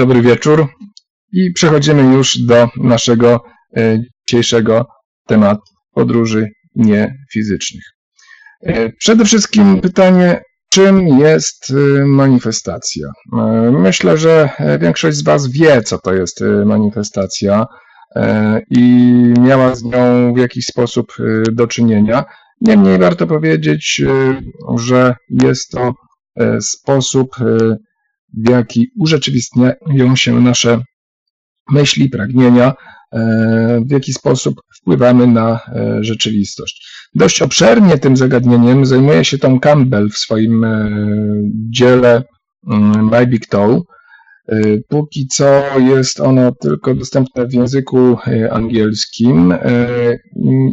Dobry wieczór i przechodzimy już do naszego e, dzisiejszego tematu podróży niefizycznych. E, przede wszystkim pytanie, czym jest e, manifestacja? Myślę, że większość z Was wie, co to jest manifestacja i miała z nią w jakiś sposób do czynienia. Niemniej warto powiedzieć, że jest to sposób w jaki urzeczywistniają się nasze myśli, pragnienia, e, w jaki sposób wpływamy na e, rzeczywistość. Dość obszernie tym zagadnieniem zajmuje się Tom Campbell w swoim e, dziele mm, My Big Toe. Póki co jest ono tylko dostępne w języku angielskim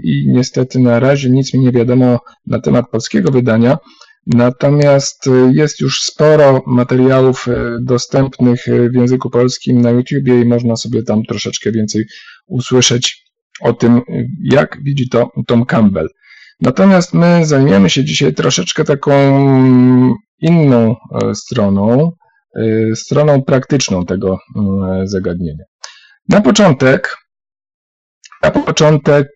i niestety na razie nic mi nie wiadomo na temat polskiego wydania. Natomiast y, jest już sporo materiałów y, dostępnych y, w języku polskim na YouTubie i można sobie tam troszeczkę więcej usłyszeć o tym, jak widzi to Tom Campbell. Natomiast my zajmiemy się dzisiaj troszeczkę taką inną e, stroną, stroną praktyczną tego zagadnienia. Na początek, na początek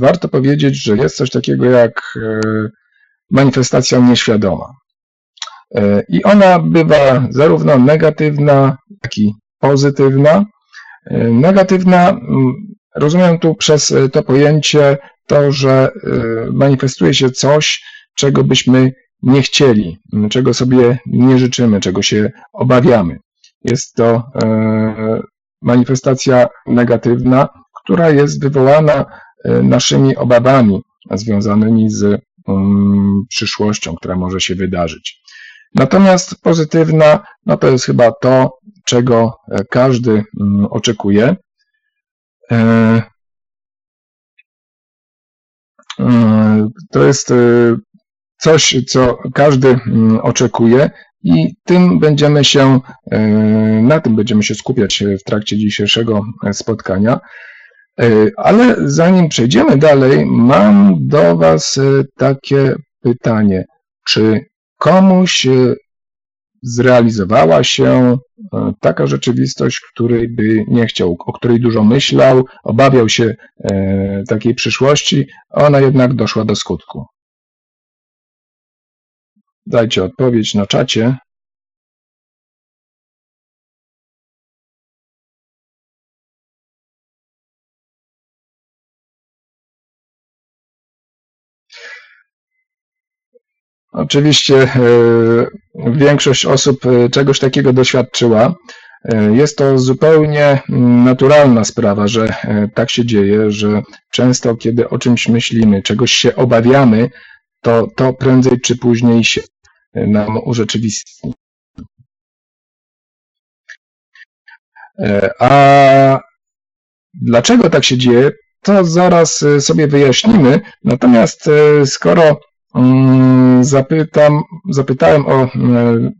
warto powiedzieć, że jest coś takiego jak manifestacją nieświadoma. E, I ona bywa zarówno negatywna, jak i pozytywna. E, negatywna, rozumiem tu przez to pojęcie to, że e, manifestuje się coś, czego byśmy nie chcieli, czego sobie nie życzymy, czego się obawiamy. Jest to manifestacja negatywna, która jest wywołana naszymi obawami związanymi z przyszłością, która może się wydarzyć. Natomiast pozytywna, no to jest chyba to, czego e, każdy mm, oczekuje. E, e, to jest coś, co każdy mm, oczekuje i tym będziemy się, na tym będziemy się skupiać w trakcie dzisiejszego spotkania. E, ale zanim przejdziemy dalej, mam do Was e, takie pytanie. Czy komuś e, zrealizowała się taka rzeczywistość, której by nie chciał, o której dużo myślał, obawiał się takiej przyszłości, a ona jednak doszła do skutku? Dajcie odpowiedź na czacie. Oczywiście e, większość osób e, czegoś takiego doświadczyła. E, jest to zupełnie naturalna sprawa, że tak się dzieje, że często kiedy o czymś myślimy, czegoś się obawiamy, to to prędzej czy później się nam urzeczywistni. A dlaczego tak się dzieje, to zaraz sobie wyjaśnimy. Natomiast skoro Mm, zapytam, zapytałem o e,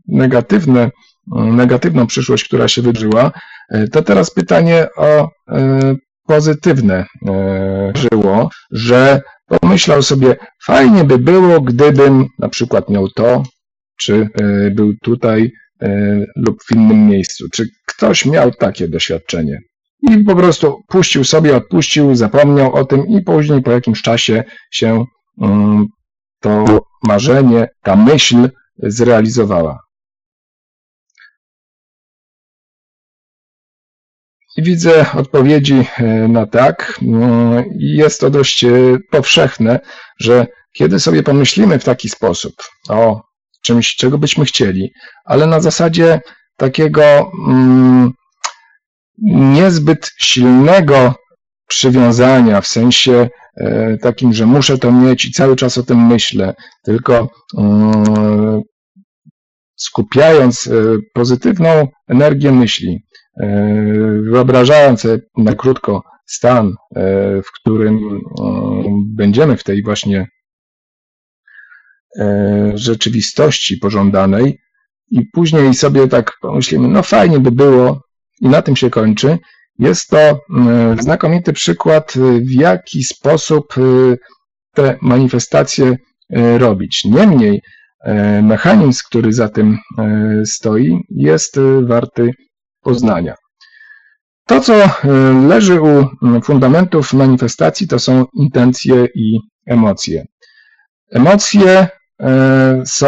negatywne, negatywną przyszłość, która się wydarzyła. E, to teraz pytanie o e, pozytywne żyło, że pomyślał sobie, fajnie by było, gdybym na przykład miał to, czy był tutaj lub w innym miejscu. Czy ktoś miał takie doświadczenie? I po prostu puścił sobie, odpuścił, zapomniał o tym i później po jakimś czasie się mm, to marzenie, ta myśl zrealizowała. I widzę odpowiedzi e, na tak. Mm, jest to dość e, powszechne, że kiedy sobie pomyślimy w taki sposób o czymś, czego byśmy chcieli, ale na zasadzie takiego mm, niezbyt silnego przywiązania, w sensie E, takim, że muszę to mieć i cały czas o tym myślę, tylko mm, skupiając e, pozytywną energię myśli, e, wyobrażając na krótko stan, w którym będziemy w tej właśnie rzeczywistości pożądanej i później sobie tak pomyślimy, no fajnie by było i na tym się kończy, jest to mm, znakomity przykład, y, w jaki sposób y, te manifestacje robić. Niemniej mechanizm, który za tym stoi, jest warty poznania. To, co leży u fundamentów manifestacji, to są intencje i emocje. Emocje są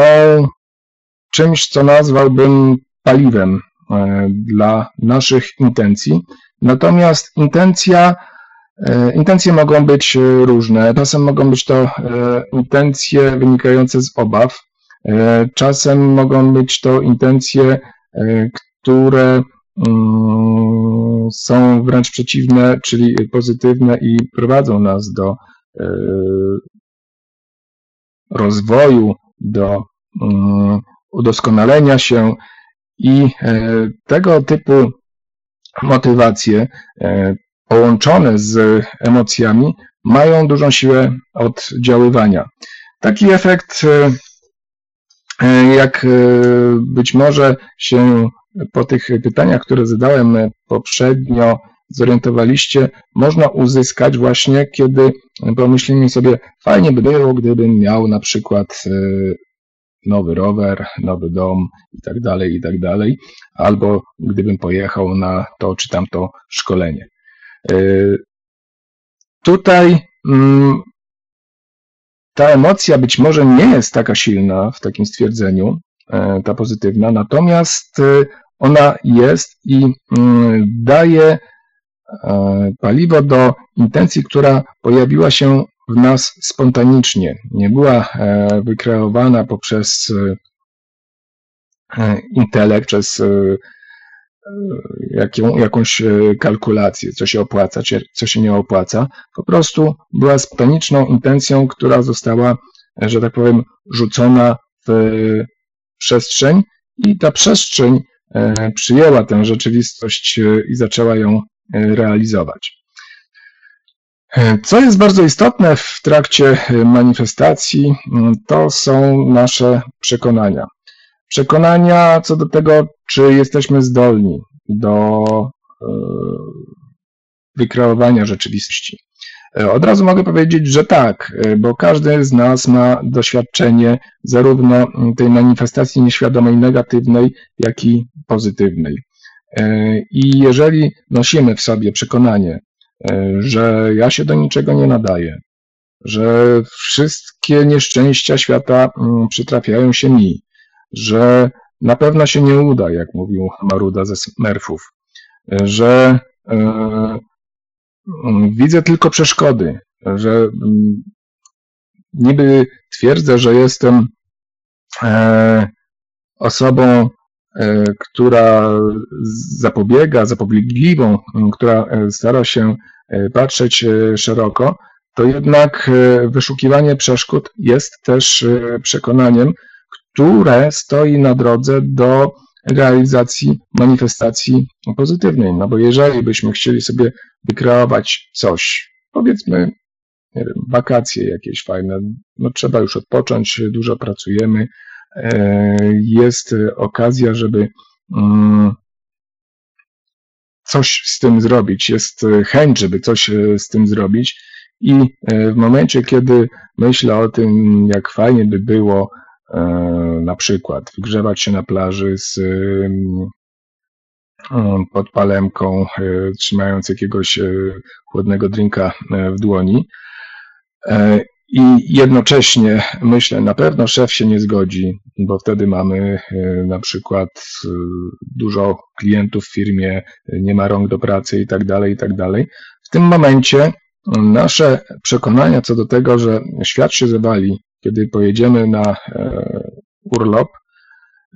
czymś, co nazwałbym paliwem dla naszych intencji. Natomiast intencja E, intencje mogą być e, różne. Czasem mogą być to e, intencje wynikające z obaw, czasem mogą być to intencje, które mm, są wręcz przeciwne, czyli pozytywne i prowadzą nas do rozwoju, do mm, udoskonalenia się i tego typu motywacje połączone z emocjami mają dużą siłę oddziaływania. Taki efekt, e, e, jak e, być może się po tych pytaniach, które zadałem poprzednio, zorientowaliście, można uzyskać właśnie, kiedy pomyślimy sobie, fajnie by było, gdybym miał na przykład nowy rower, nowy dom i tak dalej, i tak dalej, albo gdybym pojechał na to czy tamto szkolenie. E, tutaj mm, ta emocja być może nie jest taka silna w takim stwierdzeniu, e, ta pozytywna, natomiast e, ona jest i mm, daje paliwo do intencji, która pojawiła się w nas spontanicznie. Nie była wykreowana poprzez intelekt, przez jaką, jakąś e, kalkulację, co się opłaca, co się nie opłaca. Po prostu była spontaniczną intencją, która została, e, że tak powiem, rzucona w przestrzeń i ta przestrzeń e, przyjęła tę rzeczywistość i zaczęła ją realizować. Co jest bardzo istotne w trakcie manifestacji, to są nasze przekonania przekonania co do tego, czy jesteśmy zdolni do e, wykreowania rzeczywistości. Od razu mogę powiedzieć, że tak, bo każdy z nas ma doświadczenie zarówno tej manifestacji nieświadomej negatywnej, jak i pozytywnej. I jeżeli nosimy w sobie przekonanie, że ja się do niczego nie nadaję, że wszystkie nieszczęścia świata przytrafiają się mi, że na pewno się nie uda, jak mówił Maruda ze Smurfów, że e, mm, widzę tylko przeszkody, że mm, niby twierdzę, że jestem e, osobą, e, która zapobiega, zapobiegliwą, która stara się patrzeć szeroko, to jednak wyszukiwanie przeszkód jest też przekonaniem, które stoi na drodze do realizacji manifestacji pozytywnej. No bo jeżeli byśmy chcieli sobie wykreować coś, powiedzmy, wiem, wakacje jakieś fajne, no trzeba już odpocząć, dużo pracujemy, e, jest okazja, żeby mm, coś z tym zrobić, jest chęć, żeby coś z tym zrobić i e, w momencie, kiedy myślę o tym, jak fajnie by było E, na przykład wygrzewać się na plaży z pod palemką, e, trzymając jakiegoś e, chłodnego drinka w dłoni. I jednocześnie myślę, na pewno szef się nie zgodzi, bo wtedy mamy na przykład dużo klientów w firmie, nie ma rąk do pracy i tak dalej, i tak dalej. W tym momencie nasze przekonania co do tego, że świat się zawali, kiedy pojedziemy na e, urlop,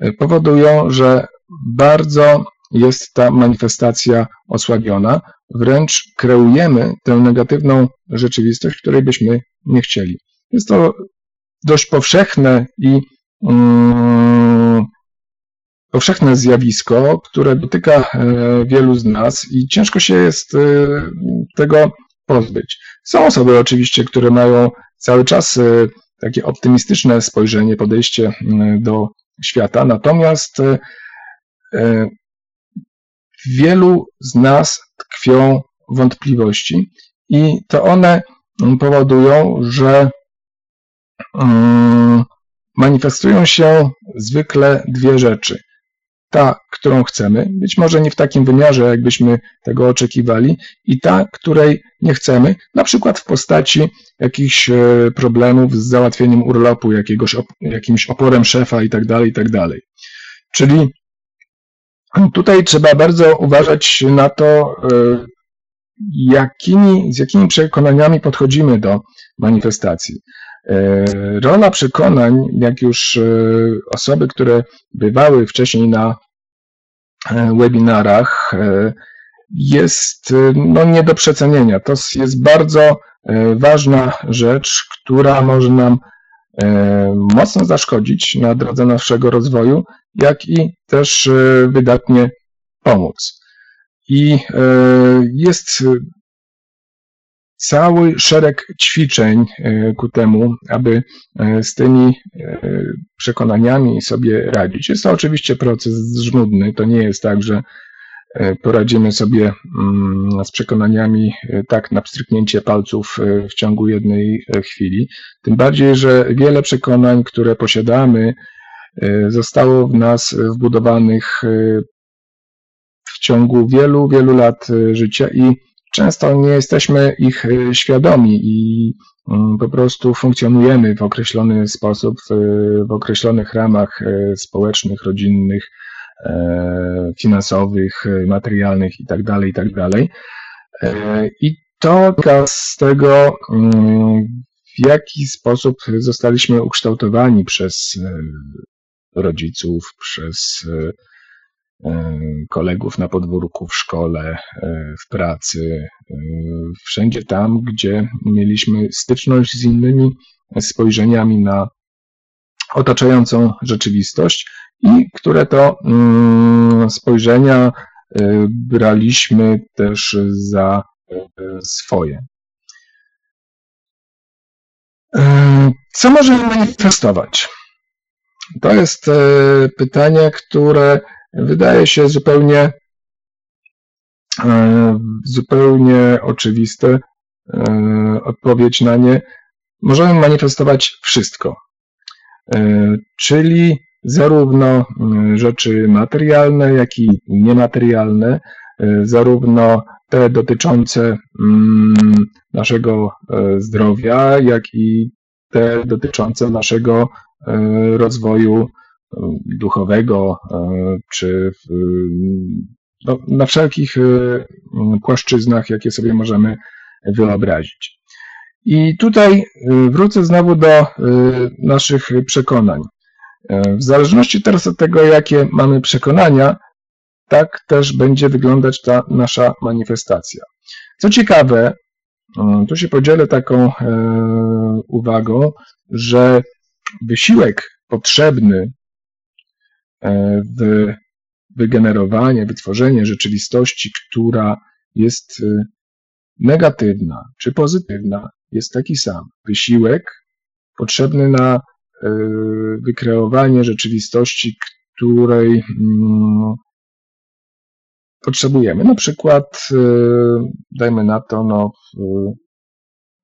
e, powodują, że bardzo jest ta manifestacja osłabiona, wręcz kreujemy tę negatywną rzeczywistość, której byśmy nie chcieli. Jest to dość powszechne i um, powszechne zjawisko, które dotyka e, wielu z nas i ciężko się jest tego pozbyć. Są osoby oczywiście, które mają cały czas takie optymistyczne spojrzenie, podejście mm, do świata. Natomiast e, e, wielu z nas tkwią wątpliwości i to one powodują, że mm, manifestują się zwykle dwie rzeczy. ta, którą chcemy, być może nie w takim wymiarze, jakbyśmy tego oczekiwali, i ta, której nie chcemy, na przykład w postaci jakichś e, problemów z załatwieniem urlopu, jakiegoś, jakimś oporem szefa itd., tak itd. Tak Czyli tutaj trzeba bardzo uważać na to, e, jakimi, z jakimi przekonaniami podchodzimy do manifestacji. E, rola przekonań, jak już e, osoby, które bywały wcześniej na webinarach, jest no, nie do przecenienia. To jest bardzo ważna rzecz, która może nam mocno zaszkodzić na drodze naszego rozwoju, jak i też wydatnie pomóc. I jest cały szereg ćwiczeń e, ku temu, aby e, z tymi e, przekonaniami sobie radzić. Jest to oczywiście proces żmudny, to nie jest tak, że poradzimy sobie mm, z przekonaniami tak na pstryknięcie palców w ciągu jednej chwili. Tym bardziej, że wiele przekonań, które posiadamy, zostało w nas wbudowanych w ciągu wielu, wielu lat życia i często nie jesteśmy ich e, świadomi i mm, po prostu funkcjonujemy w określony sposób, w określonych ramach e, społecznych, rodzinnych, e, finansowych, materialnych itd., tak itd. Tak I to z tego, mm, w jaki sposób zostaliśmy ukształtowani przez rodziców, przez E, kolegów na podwórku, w szkole, e, w pracy, e, wszędzie tam, gdzie mieliśmy styczność z innymi spojrzeniami na otaczającą rzeczywistość i które to mm, spojrzenia braliśmy też za swoje. Co możemy manifestować? To jest pytanie, które Wydaje się zupełnie, e, zupełnie oczywiste e, odpowiedź na nie. Możemy manifestować wszystko, e, czyli zarówno rzeczy materialne, jak i niematerialne, zarówno te dotyczące mm, naszego zdrowia, jak i te dotyczące naszego rozwoju duchowego, e, czy w, no, na wszelkich e, płaszczyznach, jakie sobie możemy wyobrazić. I tutaj e, wrócę znowu do naszych przekonań. W zależności teraz od tego, jakie mamy przekonania, tak też będzie wyglądać ta nasza manifestacja. Co ciekawe, tu się podzielę taką uwagą, że wysiłek potrzebny E, w wygenerowanie, wytworzenie rzeczywistości, która jest e, negatywna czy pozytywna, jest taki sam. Wysiłek potrzebny na e, wykreowanie rzeczywistości, której mm, potrzebujemy. Na przykład, dajmy na to, no,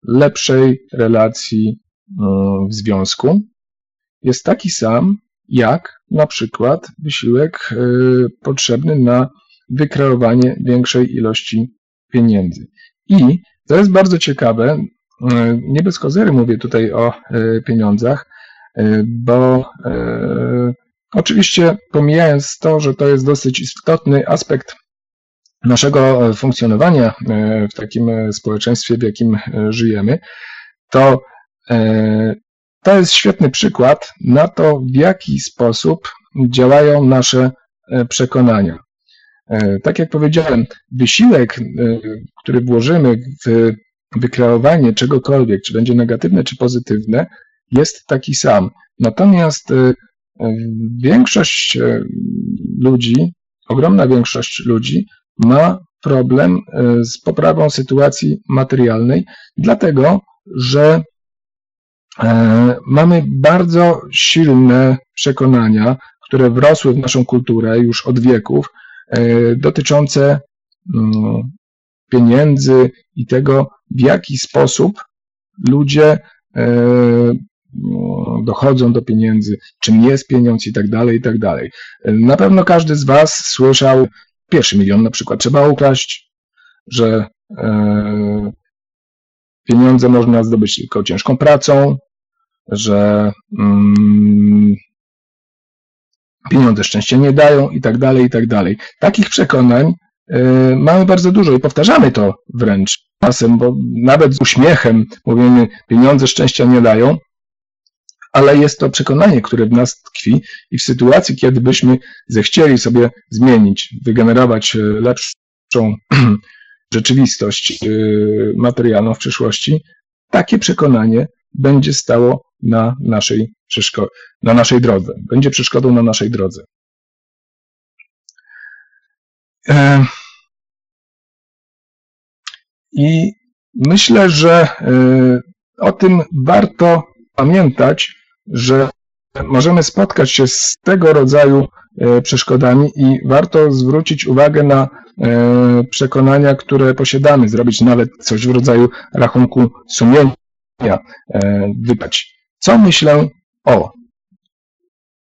lepszej relacji w związku, jest taki sam, jak na przykład wysiłek e, potrzebny na wykreowanie większej ilości pieniędzy. I to jest bardzo ciekawe, e, nie bez kozery mówię tutaj o e, pieniądzach, bo oczywiście pomijając to, że to jest dosyć istotny aspekt naszego funkcjonowania w takim społeczeństwie, w jakim żyjemy, to to jest świetny przykład na to, w jaki sposób działają nasze e, przekonania. E, tak jak powiedziałem, wysiłek, e, który włożymy w wykreowanie czegokolwiek, czy będzie negatywne, czy pozytywne, jest taki sam. Natomiast większość ludzi, ogromna większość ludzi ma problem z poprawą sytuacji materialnej, dlatego że E, mamy bardzo silne przekonania, które wrosły w naszą kulturę już od wieków, e, dotyczące mm, pieniędzy i tego, w jaki sposób ludzie e, dochodzą do pieniędzy, czym jest pieniądz i tak dalej, i tak dalej. Na pewno każdy z Was słyszał pierwszy milion na przykład trzeba ukraść, że e, pieniądze można zdobyć tylko ciężką pracą, że mm, pieniądze szczęście nie dają i tak dalej, i tak dalej. Takich przekonań y, mamy bardzo dużo i powtarzamy to wręcz czasem, bo nawet z uśmiechem mówimy, pieniądze szczęścia nie dają, ale jest to przekonanie, które w nas tkwi i w sytuacji, kiedy byśmy zechcieli sobie zmienić, wygenerować y, lepszą rzeczywistość y, materialną w przyszłości, takie przekonanie będzie stało na naszej, na naszej drodze. Będzie przeszkodą na naszej drodze. E, I myślę, że e, o tym warto pamiętać, że możemy spotkać się z tego rodzaju e, przeszkodami i warto zwrócić uwagę na przekonania, które posiadamy, zrobić nawet coś w rodzaju rachunku sumienia, wypać co myślę o?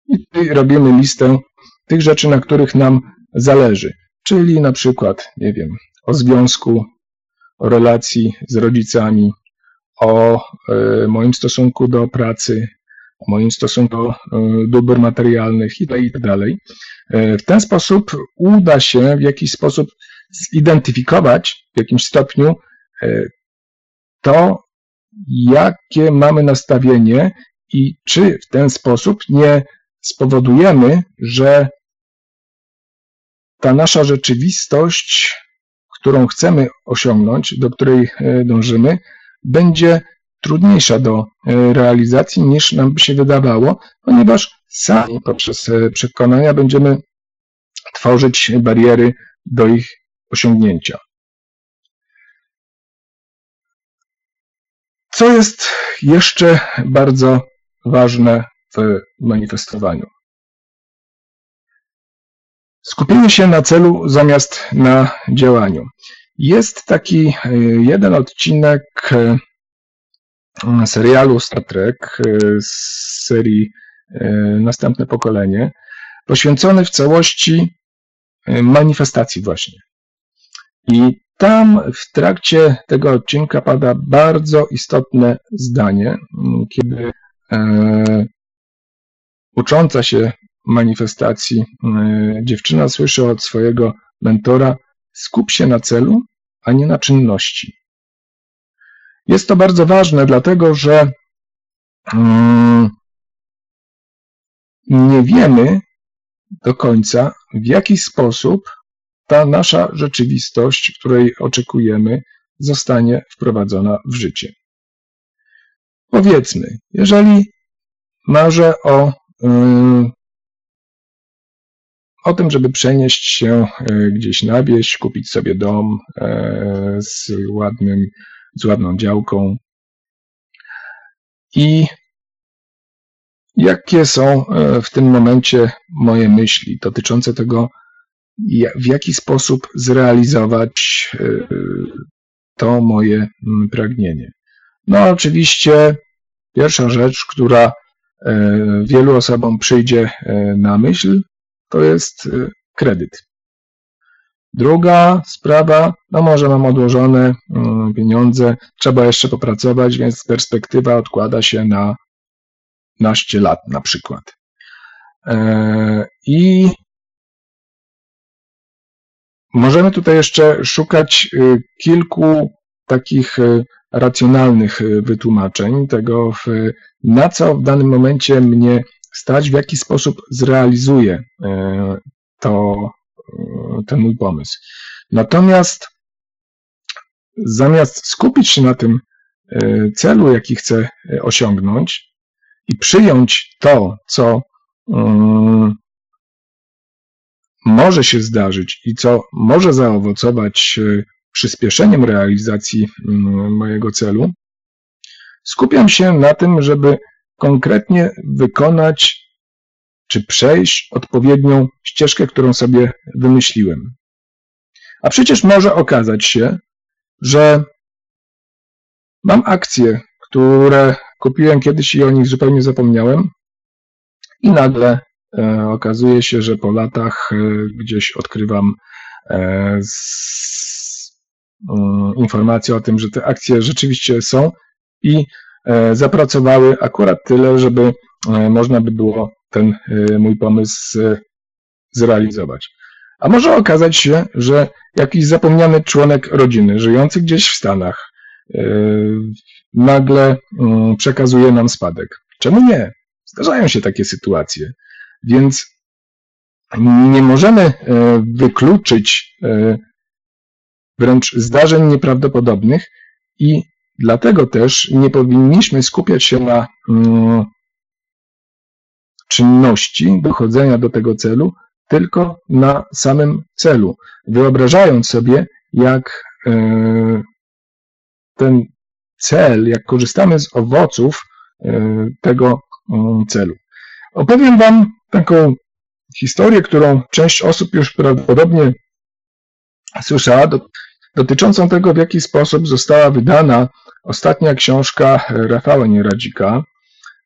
I robimy listę tych rzeczy, na których nam zależy. Czyli na przykład, nie wiem, o związku, o relacji z rodzicami, o e, moim stosunku do pracy, moim stosunku do e, dóbr materialnych itd. Tak dalej. E, w ten sposób uda się w jakiś sposób zidentyfikować w jakimś stopniu to, jakie mamy nastawienie i czy w ten sposób nie spowodujemy, że ta nasza rzeczywistość, którą chcemy osiągnąć, do której e, dążymy, będzie trudniejsza do e, realizacji niż nam by się wydawało, ponieważ sami poprzez e, przekonania będziemy tworzyć bariery do ich osiągnięcia. Co jest jeszcze bardzo ważne w manifestowaniu? Skupienie się na celu zamiast na działaniu. Jest taki e, jeden odcinek serialu Star Trek e, z serii Następne pokolenie, poświęcony w całości manifestacji właśnie. I tam w trakcie tego odcinka pada bardzo istotne zdanie, kiedy ucząca się manifestacji dziewczyna słyszy od swojego mentora: skup się na celu, a nie na czynności. Jest to bardzo ważne, dlatego że mm, nie wiemy do końca, w jaki sposób ta nasza rzeczywistość, której oczekujemy, zostanie wprowadzona w życie. Powiedzmy, jeżeli marzę o, yy, o tym, żeby przenieść się yy, gdzieś na wieś, kupić sobie dom yy, z, ładnym, z ładną działką i jakie są w tym momencie moje myśli dotyczące tego, w jaki sposób zrealizować e, to moje mm, pragnienie. No, oczywiście, pierwsza rzecz, która e, wielu osobom przyjdzie e, na myśl, to jest kredyt. Druga sprawa, no może mam odłożone pieniądze, trzeba jeszcze popracować, więc perspektywa odkłada się na naście lat na przykład. I Możemy tutaj jeszcze szukać y, kilku takich y, racjonalnych y, wytłumaczeń tego, na co w danym momencie mnie stać, w jaki sposób zrealizuję to, ten mój pomysł. Natomiast zamiast skupić się na tym celu, jaki chcę osiągnąć i przyjąć to, co może się zdarzyć i co może zaowocować e, przyspieszeniem realizacji mm, mojego celu, skupiam się na tym, żeby konkretnie wykonać czy przejść odpowiednią ścieżkę, którą sobie wymyśliłem. A przecież może okazać się, że mam akcje, które kupiłem kiedyś i o nich zupełnie zapomniałem. I nagle e, okazuje się, że po latach e, gdzieś odkrywam e, informację o tym, że te akcje rzeczywiście są i zapracowały akurat tyle, żeby można by było ten mój pomysł zrealizować. A może okazać się, że jakiś zapomniany członek rodziny, żyjący gdzieś w Stanach, nagle mm, przekazuje nam spadek. Czemu nie? Zdarzają się takie sytuacje. Więc nie możemy wykluczyć wręcz zdarzeń nieprawdopodobnych i Dlatego też nie powinniśmy skupiać się na mm, czynności dochodzenia do tego celu, tylko na samym celu, wyobrażając sobie, jak e, ten cel, jak korzystamy z owoców e, tego mm, celu. Opowiem Wam taką historię, którą część osób już prawdopodobnie słyszała, dotyczącą tego, w jaki sposób została wydana ostatnia książka Rafała Nieradzika,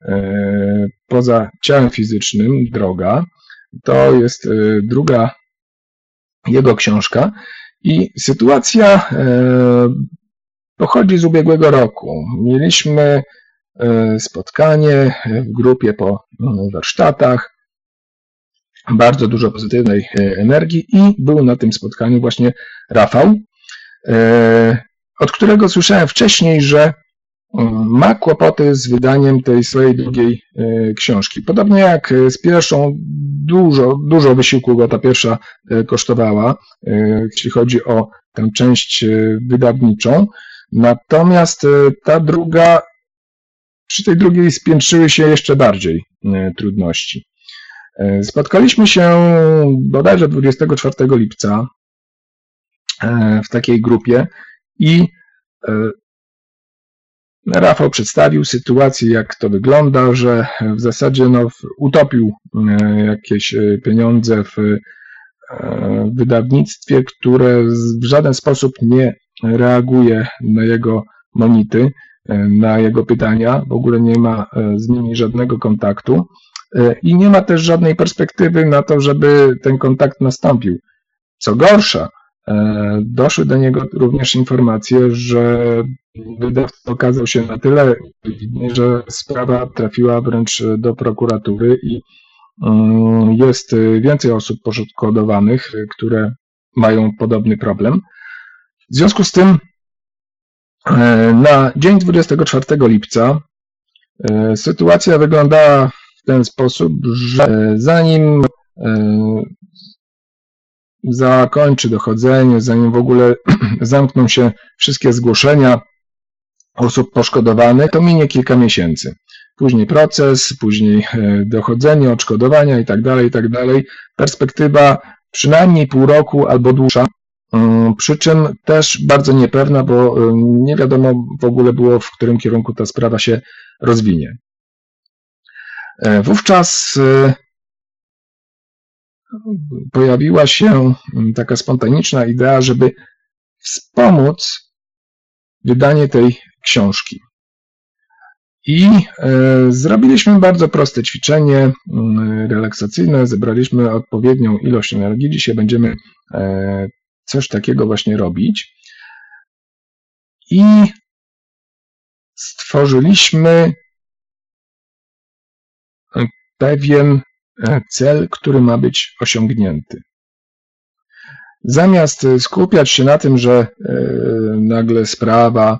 e, Poza ciałem fizycznym, Droga. To jest e, druga jego książka i sytuacja e, pochodzi z ubiegłego roku. Mieliśmy spotkanie w grupie po warsztatach, bardzo dużo pozytywnej energii i był na tym spotkaniu właśnie Rafał, od którego słyszałem wcześniej, że ma kłopoty z wydaniem tej swojej drugiej e, książki. Podobnie jak z pierwszą, dużo, dużo wysiłku go ta pierwsza e, kosztowała, jeśli chodzi o tę część wydawniczą. Natomiast ta druga, przy tej drugiej spiętrzyły się jeszcze bardziej trudności. Spotkaliśmy się bodajże 24 lipca E, w takiej grupie i e, Rafał przedstawił sytuację, jak to wygląda, że w zasadzie no, utopił e, jakieś pieniądze w wydawnictwie, które w żaden sposób nie reaguje na jego monity, na jego pytania, w ogóle nie ma z nimi żadnego kontaktu i nie ma też żadnej perspektywy na to, żeby ten kontakt nastąpił. Co gorsza, E, doszły do niego również informacje, że wydawca okazał się na tyle że sprawa trafiła wręcz do prokuratury i mm, jest więcej osób poszkodowanych, które mają podobny problem. W związku z tym e, na dzień 24 lipca e, sytuacja wyglądała w ten sposób, że zanim zakończy dochodzenie, zanim w ogóle zamkną się wszystkie zgłoszenia osób poszkodowanych, to minie kilka miesięcy. Później proces, później e, dochodzenie, odszkodowania tak. Tak Perspektywa przynajmniej pół roku albo dłuższa, mm, przy czym też bardzo niepewna, bo e, nie wiadomo w ogóle było, w którym kierunku ta sprawa się rozwinie. E, wówczas pojawiła się taka spontaniczna idea, żeby wspomóc wydanie tej książki. I e, zrobiliśmy bardzo proste ćwiczenie mm, relaksacyjne, zebraliśmy odpowiednią ilość energii. Dzisiaj będziemy e, coś takiego właśnie robić. I stworzyliśmy pewien E, cel, który ma być osiągnięty. Zamiast e, skupiać się na tym, że e, nagle sprawa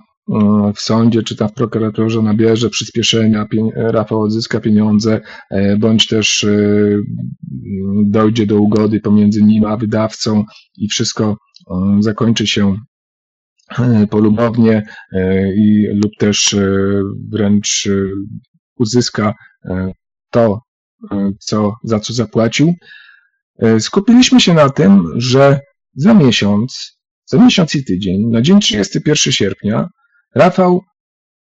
w sądzie czy tam w prokuraturze nabierze przyspieszenia, Rafał odzyska pieniądze, bądź też dojdzie do ugody pomiędzy nim a wydawcą i wszystko zakończy się polubownie i lub też wręcz uzyska to, E, co, za co zapłacił. E, skupiliśmy się na tym, że za miesiąc, za miesiąc i tydzień, na dzień 31 sierpnia, Rafał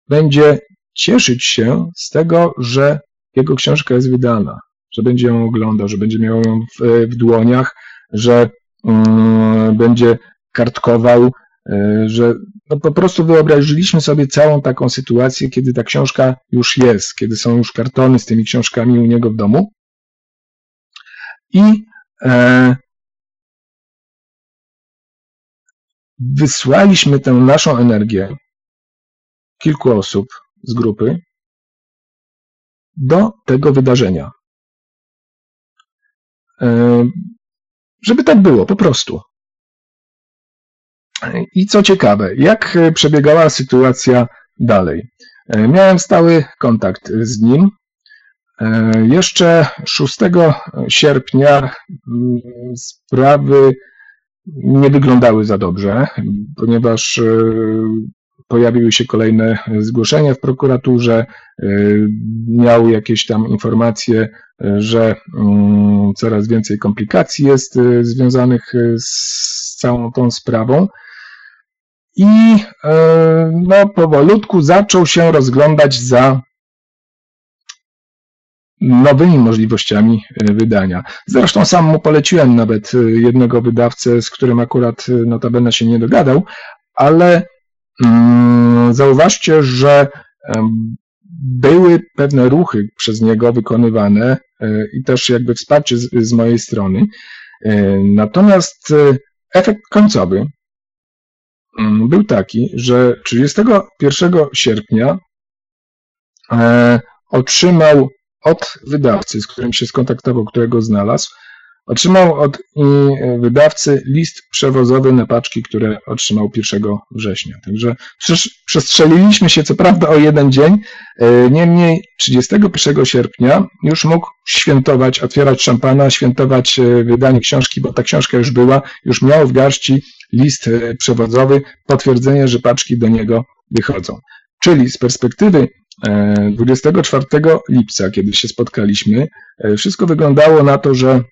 będzie cieszyć się z tego, że jego książka jest wydana, że będzie ją oglądał, że będzie miał ją w, w dłoniach, że um, będzie kartkował że no po prostu wyobraziliśmy sobie całą taką sytuację, kiedy ta książka już jest, kiedy są już kartony z tymi książkami u niego w domu. I e, wysłaliśmy tę naszą energię kilku osób z grupy do tego wydarzenia. E, żeby tak było, po prostu. I co ciekawe, jak przebiegała sytuacja dalej? E, miałem stały kontakt z nim. E, jeszcze 6 sierpnia mm, sprawy nie wyglądały za dobrze, ponieważ pojawiły się kolejne zgłoszenia w prokuraturze, y, miał jakieś tam informacje, że mm, coraz więcej komplikacji jest związanych z całą tą sprawą. I no, powolutku zaczął się rozglądać za nowymi możliwościami wydania. Zresztą sam mu poleciłem nawet jednego wydawcę, z którym akurat notabene się nie dogadał, ale zauważcie, że były pewne ruchy przez niego wykonywane e, i też jakby wsparcie z, z mojej strony. E, natomiast e, efekt końcowy mm, był taki, że 31 sierpnia otrzymał od wydawcy, z którym się skontaktował, którego znalazł, Otrzymał od wydawcy list przewozowy na paczki, które otrzymał 1 września. Także przestrzeliliśmy się co prawda o jeden dzień, e, niemniej 31 sierpnia już mógł świętować, otwierać szampana, świętować e, wydanie książki, bo ta książka już była, już miał w garści list e, przewozowy, potwierdzenie, że paczki do niego wychodzą. Czyli z perspektywy 24 lipca, kiedy się spotkaliśmy, wszystko wyglądało na to, że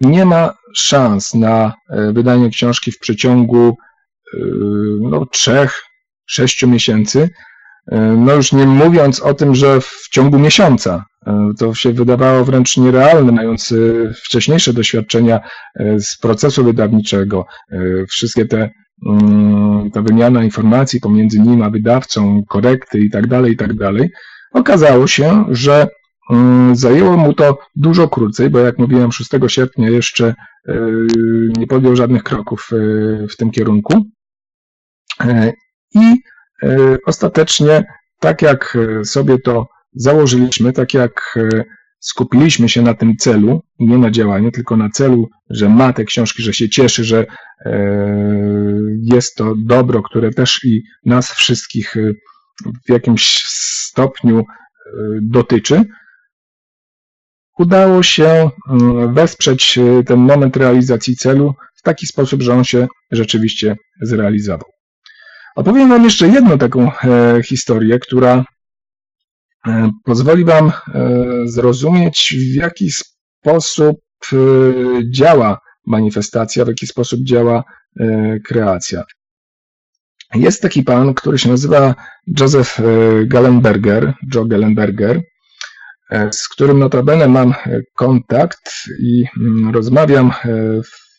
nie ma szans na e, wydanie książki w przeciągu e, no, 3-6 miesięcy. E, no już nie mówiąc o tym, że w ciągu miesiąca. To się wydawało wręcz nierealne, mając wcześniejsze doświadczenia z procesu wydawniczego. Wszystkie te mm, ta wymiana informacji pomiędzy nim a wydawcą, korekty i tak dalej, i tak dalej. Okazało się, że zajęło mu to dużo krócej, bo jak mówiłem, 6 sierpnia jeszcze e, nie podjął żadnych kroków e, w tym kierunku. E, I ostatecznie, tak jak sobie to założyliśmy, tak jak skupiliśmy się na tym celu, nie na działaniu, tylko na celu, że ma te książki, że się cieszy, że jest to dobro, które też i nas wszystkich w jakimś stopniu dotyczy, udało się mm, wesprzeć y, ten moment realizacji celu w taki sposób, że on się rzeczywiście zrealizował. Opowiem Wam jeszcze jedną taką e, historię, która e, pozwoli Wam e, zrozumieć, w jaki sposób działa manifestacja, w jaki sposób działa kreacja. Jest taki pan, który się nazywa Joseph Gallenberger, Joe Gallenberger. E, z którym notabene mam e, kontakt i mm, rozmawiam e, w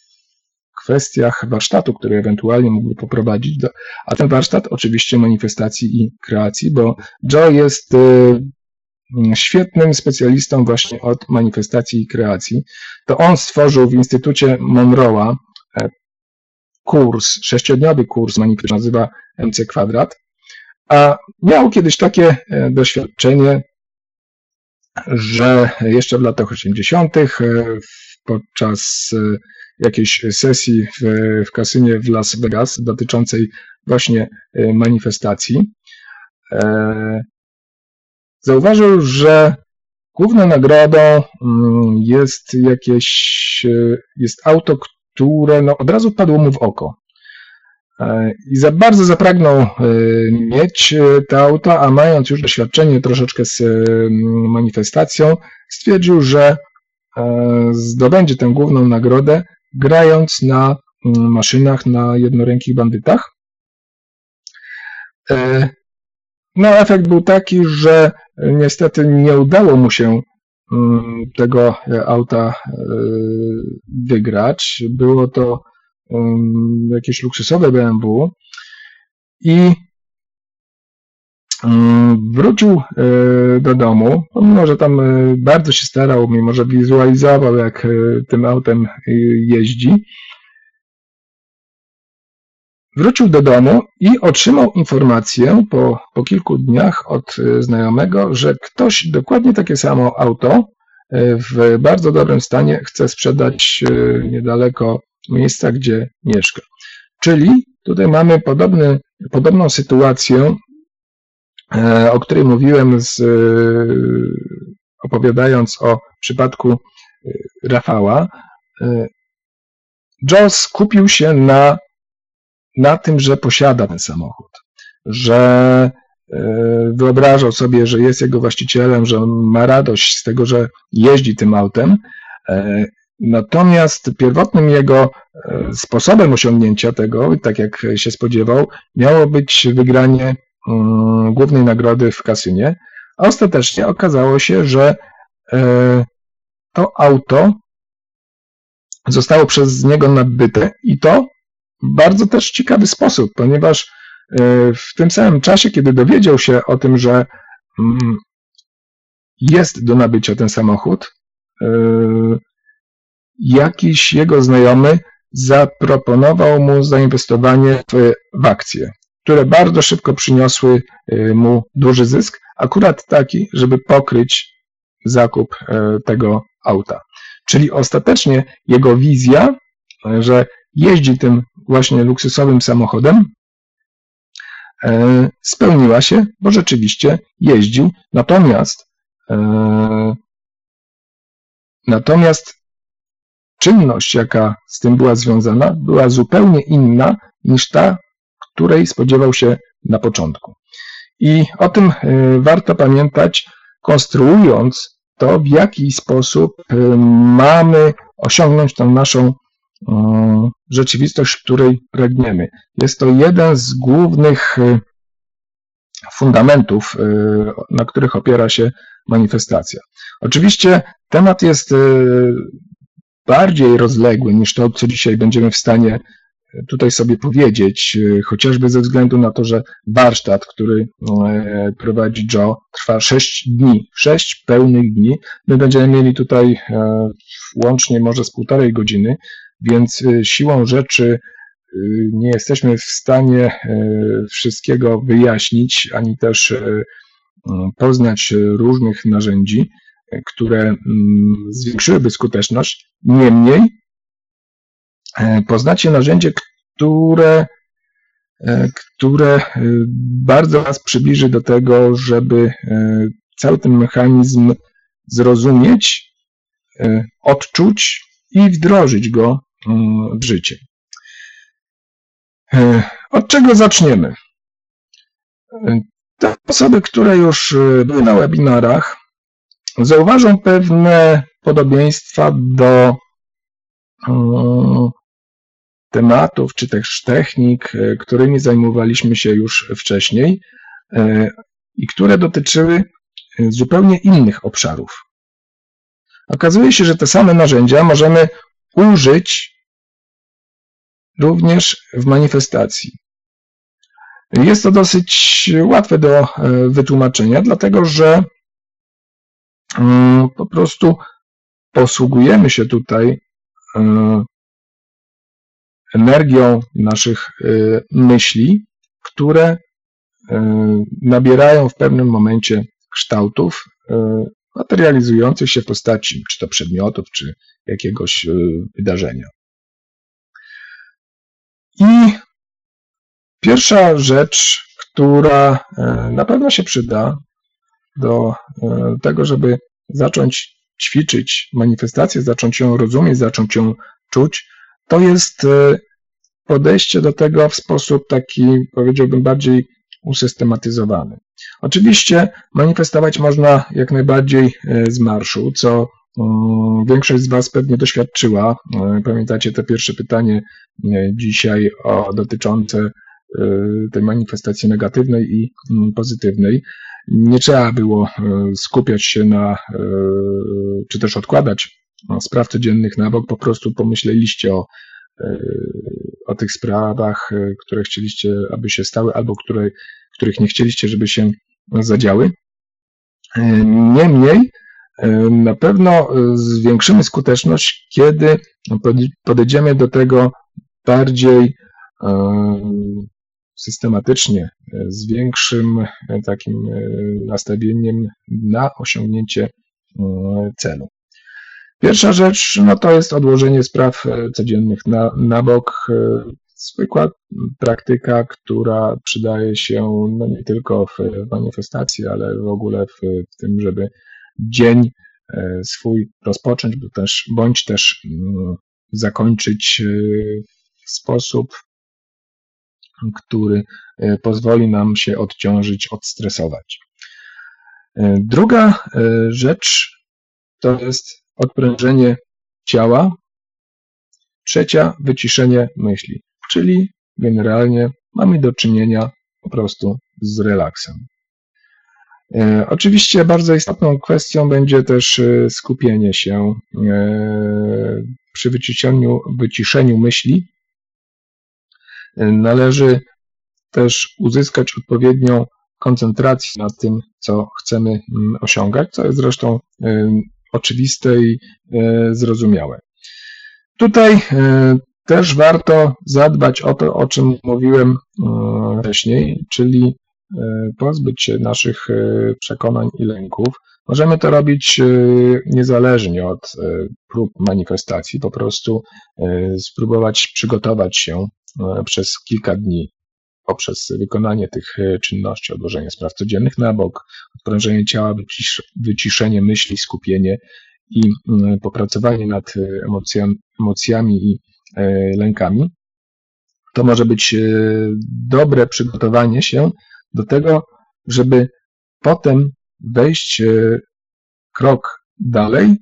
kwestiach warsztatu, który ewentualnie mógłby poprowadzić, a ten warsztat oczywiście manifestacji i kreacji, bo Joe jest mm, świetnym specjalistą właśnie od manifestacji i kreacji. To on stworzył w Instytucie Monroe'a kurs, sześciodniowy kurs manifestacji, nazywa MC Kwadrat, a miał kiedyś takie doświadczenie, że jeszcze w latach 80. E, podczas e, jakiejś sesji w, w kasynie w Las Vegas dotyczącej właśnie e, manifestacji, zauważył, że główną nagrodą mm, jest jakieś, jest auto, które no, od razu padło mu w oko. E, I za bardzo zapragnął e, mieć e, te auta, a mając już doświadczenie troszeczkę z manifestacją, stwierdził, że zdobędzie tę główną nagrodę grając na maszynach, na jednorękich bandytach. No, efekt był taki, że niestety nie udało mu się mm, tego auta wygrać. Było to jakieś luksusowe BMW i wrócił do domu, pomimo, że tam bardzo się starał, mimo że wizualizował, jak tym autem jeździ, Wrócił do domu i otrzymał informację po, po kilku dniach od e, znajomego, że ktoś dokładnie takie samo auto e, w bardzo dobrym stanie chce sprzedać e, niedaleko miejsca, gdzie mieszka. Czyli tutaj mamy podobny, podobną sytuację, o której mówiłem, z, opowiadając o przypadku Rafała. Joss kupił się na na tym, że posiada ten samochód, że e, wyobrażał sobie, że jest jego właścicielem, że ma radość z tego, że jeździ tym autem. E, natomiast pierwotnym jego e, sposobem osiągnięcia tego, tak jak się spodziewał, miało być wygranie mm, głównej nagrody w kasynie, a ostatecznie okazało się, że to auto zostało przez niego nabyte i to bardzo też ciekawy sposób, ponieważ e, w tym samym czasie, kiedy dowiedział się o tym, że mm, jest do nabycia ten samochód, e, jakiś jego znajomy zaproponował mu zainwestowanie w akcje, które bardzo szybko przyniosły e, mu duży zysk, akurat taki, żeby pokryć zakup tego auta. Czyli ostatecznie jego wizja, że jeździ tym właśnie luksusowym samochodem, spełniła się, bo rzeczywiście jeździł. Natomiast, natomiast czynność, jaka z tym była związana, była zupełnie inna niż ta, której spodziewał się na początku. I o tym e, warto pamiętać, konstruując to, w jaki sposób mamy osiągnąć tą naszą rzeczywistość, której pragniemy. Jest to jeden z głównych fundamentów, na których opiera się manifestacja. Oczywiście temat jest bardziej rozległy niż to, co dzisiaj będziemy w stanie tutaj sobie powiedzieć, chociażby ze względu na to, że warsztat, który prowadzi Joe, trwa 6 dni, 6 pełnych dni. My będziemy mieli tutaj łącznie może z półtorej godziny, więc siłą rzeczy nie jesteśmy w stanie wszystkiego wyjaśnić, ani też poznać różnych narzędzi, które mm, zwiększyłyby skuteczność. Niemniej poznacie narzędzie, które, które bardzo nas przybliży do tego, żeby cały ten mechanizm zrozumieć, odczuć i wdrożyć go Mm, w życie. E, od czego zaczniemy? E, te osoby, które już e, były na webinarach, zauważą pewne podobieństwa do tematów czy też technik, którymi zajmowaliśmy się już wcześniej i które dotyczyły zupełnie innych obszarów. Okazuje się, że te same narzędzia możemy użyć również w manifestacji. Jest to dosyć łatwe do e, wytłumaczenia, dlatego że po prostu posługujemy się tutaj e, energią naszych e, myśli, które nabierają w pewnym momencie kształtów materializujących się w postaci czy to przedmiotów, czy jakiegoś e, wydarzenia. I pierwsza rzecz, która e, na pewno się przyda do e, tego, żeby zacząć ćwiczyć manifestację, zacząć ją rozumieć, zacząć ją czuć, to jest podejście do tego w sposób taki, powiedziałbym, bardziej usystematyzowany. Oczywiście manifestować można jak najbardziej z marszu, co Mm, większość z Was pewnie doświadczyła. E, pamiętacie to pierwsze pytanie e, dzisiaj o, dotyczące e, tej manifestacji negatywnej i mm, pozytywnej. Nie trzeba było skupiać się na, czy też odkładać spraw codziennych na bok, po prostu pomyśleliście o, o tych sprawach, które chcieliście, aby się stały, albo które, których nie chcieliście, żeby się zadziały. Niemniej, na pewno zwiększymy skuteczność, kiedy podejdziemy do tego bardziej systematycznie, z większym takim nastawieniem na osiągnięcie celu. Pierwsza rzecz, no to jest odłożenie spraw codziennych na, na bok. Zwykła praktyka, która przydaje się no nie tylko w manifestacji, ale w ogóle w, w tym, żeby dzień swój rozpocząć, bądź też, bądź też zakończyć w sposób, który e, pozwoli nam się odciążyć, odstresować. E, druga e, rzecz to jest odprężenie ciała. Trzecia wyciszenie myśli, czyli generalnie mamy do czynienia po prostu z relaksem. Oczywiście bardzo istotną kwestią będzie też skupienie się przy wyciszeniu, wyciszeniu myśli należy też uzyskać odpowiednią koncentrację na tym, co chcemy mm, osiągać, co jest zresztą oczywiste i e, zrozumiałe. Tutaj e, też warto zadbać o to, o czym mówiłem wcześniej, czyli pozbyć się naszych przekonań i lęków, Możemy to robić niezależnie od prób manifestacji, po prostu spróbować przygotować się przez kilka dni poprzez wykonanie tych czynności, odłożenie spraw codziennych na bok, odprężenie ciała, wyciszenie myśli, skupienie i popracowanie nad emocjami i lękami. To może być dobre przygotowanie się do tego, żeby potem wejść e, krok dalej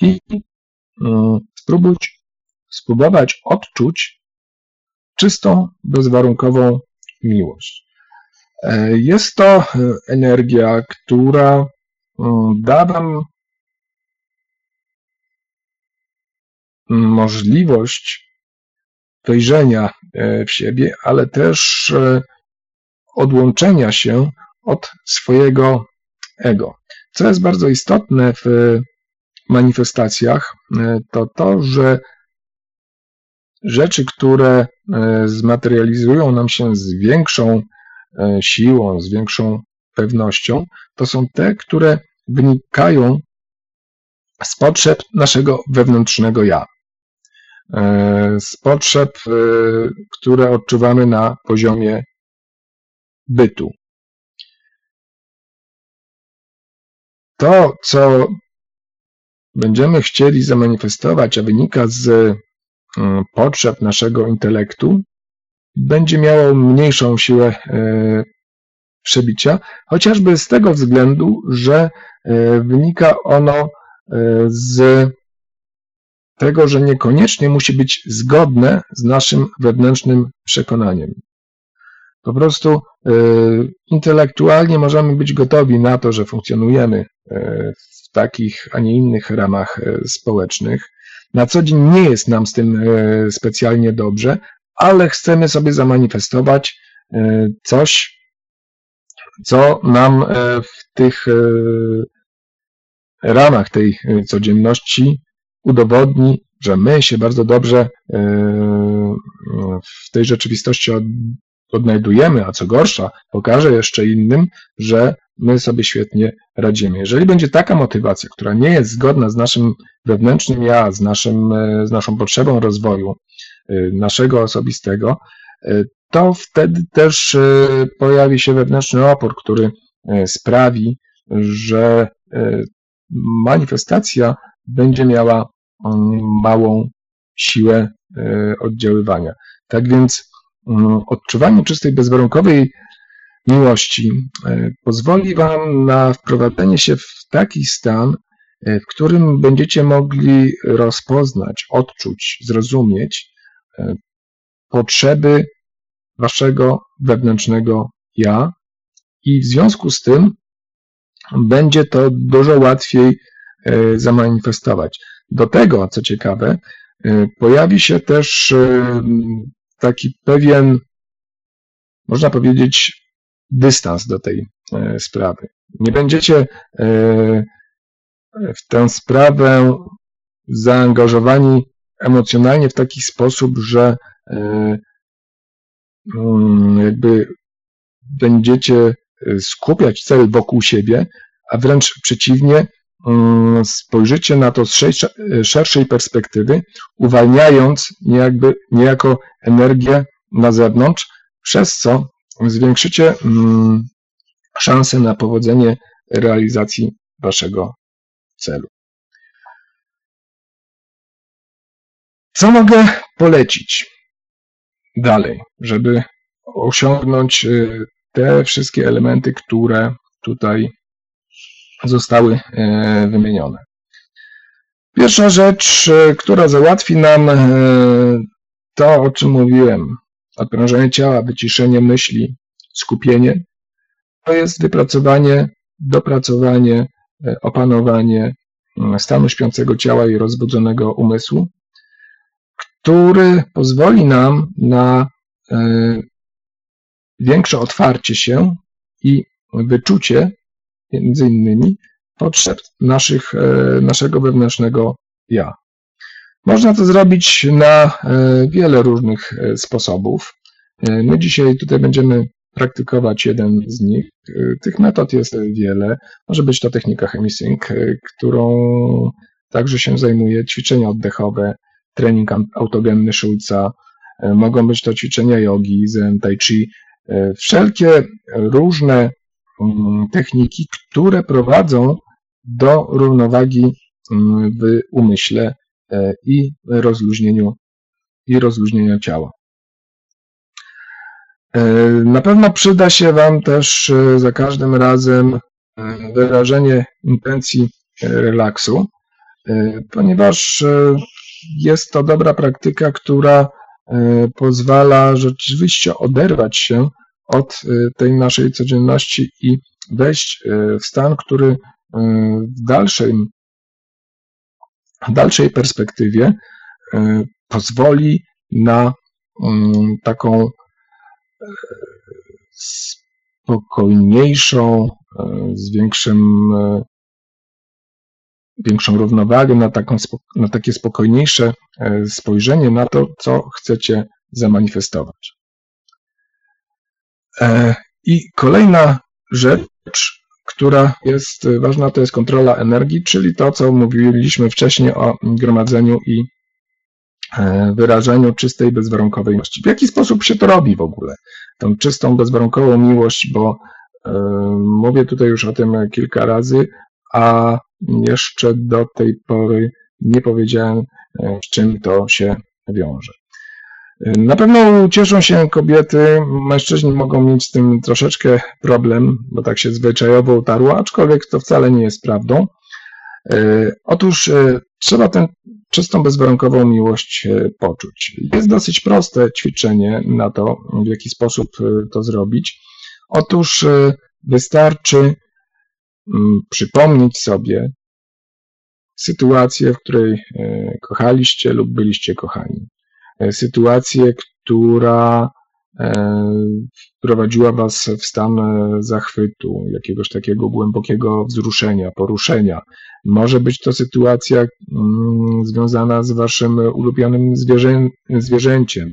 i e, spróbować, spróbować odczuć czystą, bezwarunkową miłość. E, jest to energia, która da Wam możliwość wejrzenia w siebie, ale też odłączenia się od swojego ego. Co jest bardzo istotne w manifestacjach, e, to to, że rzeczy, które e, zmaterializują nam się z większą e, siłą, z większą pewnością, to są te, które wynikają z potrzeb naszego wewnętrznego ja. Z potrzeb, które odczuwamy na poziomie bytu. to, co będziemy chcieli zamanifestować, a wynika z potrzeb naszego intelektu, będzie miało mniejszą siłę e, przebicia, chociażby z tego względu, że e, wynika ono e, z tego, że niekoniecznie musi być zgodne z naszym wewnętrznym przekonaniem. Po prostu intelektualnie możemy być gotowi na to, że funkcjonujemy E, w takich, a nie innych ramach e, społecznych. Na co dzień nie jest nam z tym e, specjalnie dobrze, ale chcemy sobie zamanifestować coś, co nam w tych ramach tej codzienności udowodni, że my się bardzo dobrze w tej rzeczywistości odnajdujemy, a co gorsza, pokaże jeszcze innym, że my sobie świetnie radzimy. Jeżeli będzie taka motywacja, która nie jest zgodna z naszym wewnętrznym ja, z, naszym, e, z naszą potrzebą rozwoju e, naszego osobistego, e, to wtedy też pojawi się wewnętrzny opór, który sprawi, że manifestacja będzie miała mm, małą siłę oddziaływania. Tak więc odczuwanie czystej, bezwarunkowej miłości e, pozwoli Wam na wprowadzenie się w taki stan, e, w którym będziecie mogli rozpoznać, odczuć, zrozumieć e, potrzeby Waszego wewnętrznego ja i w związku z tym będzie to dużo łatwiej zamanifestować. Do tego, co ciekawe, pojawi się też taki pewien, można powiedzieć, dystans do tej sprawy. Nie będziecie w tę sprawę zaangażowani emocjonalnie w taki sposób, że e, mm, jakby będziecie e, skupiać cel wokół siebie, a wręcz przeciwnie, spojrzycie na to z szerszej perspektywy, uwalniając niejakby, niejako energię na zewnątrz, przez co zwiększycie mm, szanse na powodzenie realizacji waszego celu. Co mogę polecić dalej, żeby osiągnąć y, te wszystkie elementy, które tutaj zostały y, wymienione? Pierwsza rzecz, y, która załatwi nam to, o czym mówiłem, odprężenie ciała, wyciszenie myśli, skupienie, to jest wypracowanie, dopracowanie, opanowanie stanu śpiącego ciała i rozbudzonego umysłu, który pozwoli nam na e, większe otwarcie się i wyczucie między innymi potrzeb naszych, e, naszego wewnętrznego ja. Można to zrobić na e, wiele różnych sposobów. My dzisiaj tutaj będziemy praktykować jeden z nich. Tych metod jest wiele. Może być to technika Hemisync, którą także się zajmuje, ćwiczenia oddechowe, trening autogenny Schulza, e, mogą być to ćwiczenia jogi, zen, tai chi, e, wszelkie różne techniki, które prowadzą do równowagi mm, w umyśle e, i rozluźnieniu i rozluźnienia ciała. Na pewno przyda się Wam też za każdym razem wyrażenie intencji relaksu, ponieważ jest to dobra praktyka, która e, pozwala rzeczywiście oderwać się od e, tej naszej codzienności i wejść e, w stan, który w dalszym, w dalszej perspektywie pozwoli na mm, taką spokojniejszą, z większym większą równowagę, na, taką, na takie spokojniejsze spojrzenie na to, co chcecie zamanifestować. E, I kolejna rzecz, która jest ważna, to jest kontrola energii, czyli to, co mówiliśmy wcześniej o gromadzeniu i e, wyrażeniu czystej, bezwarunkowej miłości. W jaki sposób się to robi w ogóle? Tą czystą, bezwarunkową miłość, bo mówię tutaj już o tym kilka razy, a jeszcze do tej pory nie powiedziałem, z czym to się wiąże. E, na pewno cieszą się kobiety, mężczyźni mogą mieć z tym troszeczkę problem, bo tak się zwyczajowo utarło, aczkolwiek to wcale nie jest prawdą. E, otóż trzeba tę czystą, bezwarunkową miłość poczuć. Jest dosyć proste ćwiczenie na to, w jaki sposób to zrobić. Otóż wystarczy Mm, przypomnieć sobie sytuację, w której e, kochaliście lub byliście kochani. E, sytuację, która e, wprowadziła Was w stan zachwytu, jakiegoś takiego głębokiego wzruszenia, poruszenia. Może być to sytuacja mm, związana z Waszym ulubionym zwierzę, zwierzęciem.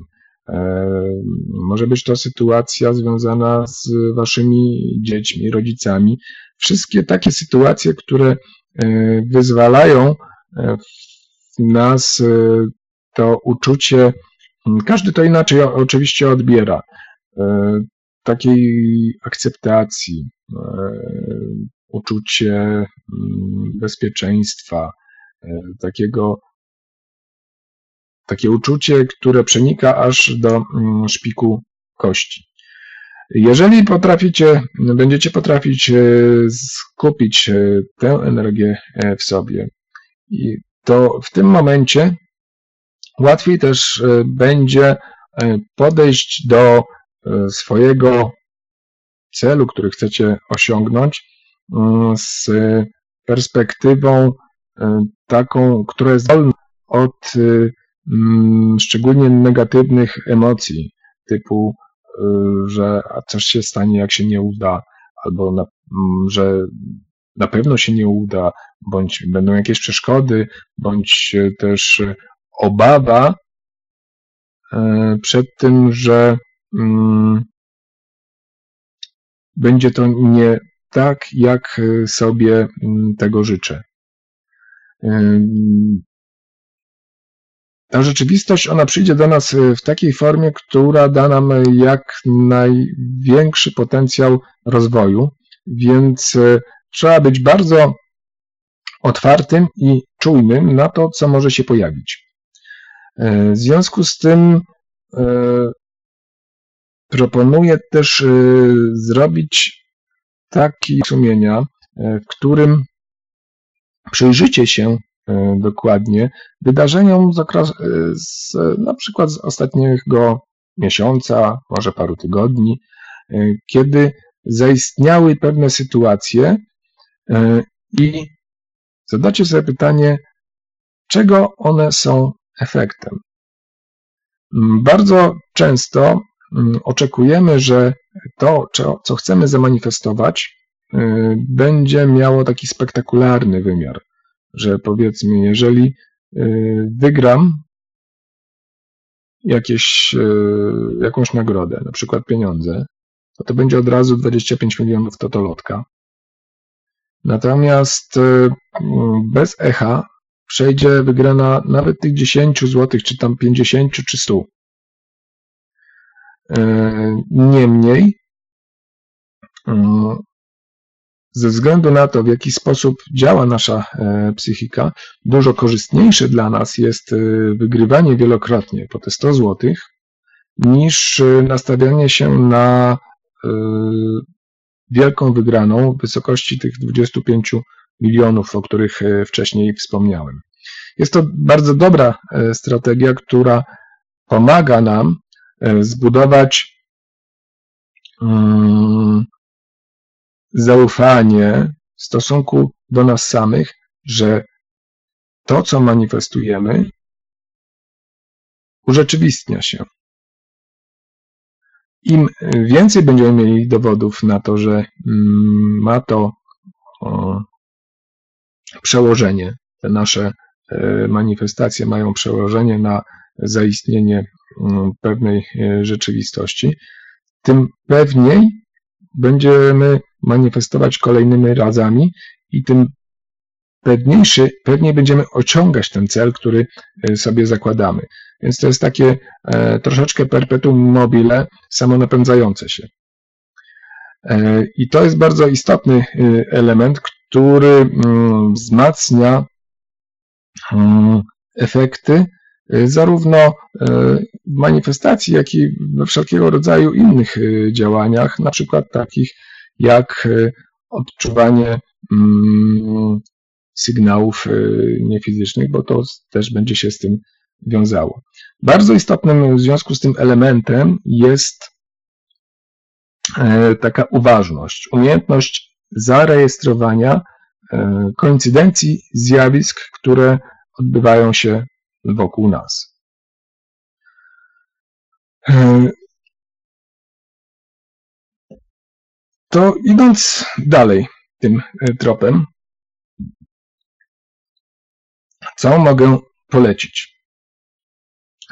Może być to sytuacja związana z Waszymi dziećmi, rodzicami, wszystkie takie sytuacje, które e, wyzwalają e, nas e, to uczucie, każdy to inaczej oczywiście odbiera, takiej akceptacji, uczucie bezpieczeństwa, takiego takie uczucie, które przenika aż do szpiku kości. Jeżeli potraficie, będziecie potrafić e, skupić e, tę energię e, w sobie, to w tym momencie łatwiej też będzie podejść do swojego celu, który chcecie osiągnąć mm, z perspektywą taką, która jest wolna od mm, szczególnie negatywnych emocji, typu, że coś się stanie, jak się nie uda, albo na, że na pewno się nie uda, bądź będą jakieś przeszkody, bądź też obawa e, przed tym, że mm, będzie to nie tak, jak sobie mm, tego życzę. Ta rzeczywistość, ona przyjdzie do nas w takiej formie, która da nam jak największy potencjał rozwoju, więc e, trzeba być bardzo otwartym i czujnym na to, co może się pojawić. E, w związku z tym e, proponuję też e, zrobić taki sumienia, w którym przyjrzycie się dokładnie wydarzeniom z, z na przykład z ostatniego miesiąca, może paru tygodni, kiedy zaistniały pewne sytuacje i zadacie sobie pytanie, czego one są efektem. Mm, bardzo często mm, oczekujemy, że to, co chcemy zamanifestować, y, będzie miało taki spektakularny wymiar, że powiedzmy, jeżeli y, wygram jakieś, y, jakąś nagrodę, na przykład pieniądze, to to będzie od razu 25 milionów totolotka. Natomiast bez echa przejdzie wygrana nawet tych 10 zł, czy tam 50, czy 100. E, niemniej, mm, ze względu na to, w jaki sposób działa nasza e, psychika, dużo korzystniejsze dla nas jest e, wygrywanie wielokrotnie po te 100 zł, niż nastawianie się na wielką wygraną w wysokości tych 25 milionów, o których wcześniej wspomniałem. Jest to bardzo dobra e, strategia, która pomaga nam e, zbudować mm, zaufanie w stosunku do nas samych, że to, co manifestujemy, urzeczywistnia się. Im więcej będziemy mieli dowodów na to, że mm, ma to przełożenie, te nasze E, manifestacje mają przełożenie na zaistnienie mm, pewnej e, rzeczywistości, tym pewniej będziemy manifestować kolejnymi razami i tym pewniejszy, pewniej będziemy osiągać ten cel, który e, sobie zakładamy. Więc to jest takie troszeczkę perpetuum mobile, samonapędzające się. I to jest bardzo istotny element, który mm, wzmacnia Mm, efekty y, zarówno y, manifestacji, jak i we wszelkiego rodzaju innych y, działaniach, na przykład takich jak odczuwanie mm, sygnałów niefizycznych, bo to też będzie się z tym wiązało. Bardzo istotnym w związku z tym elementem jest e, taka uważność, umiejętność zarejestrowania e, koincydencji zjawisk, które odbywają się wokół nas. To idąc dalej tym e, tropem, co mogę polecić?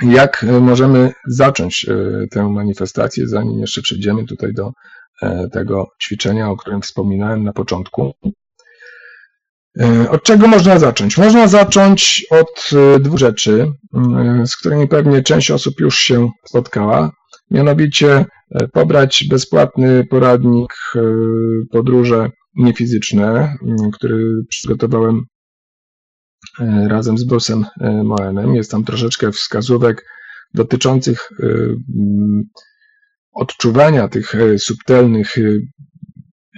Jak e, możemy zacząć e, tę manifestację, zanim jeszcze przejdziemy tutaj do tego ćwiczenia, o którym wspominałem na początku? E, od czego można zacząć? Można zacząć od e, dwóch rzeczy, e, z którymi pewnie część osób już się spotkała. Mianowicie pobrać bezpłatny poradnik podróże niefizyczne, który przygotowałem razem z Bruce'em Moenem. Jest tam troszeczkę wskazówek dotyczących odczuwania tych subtelnych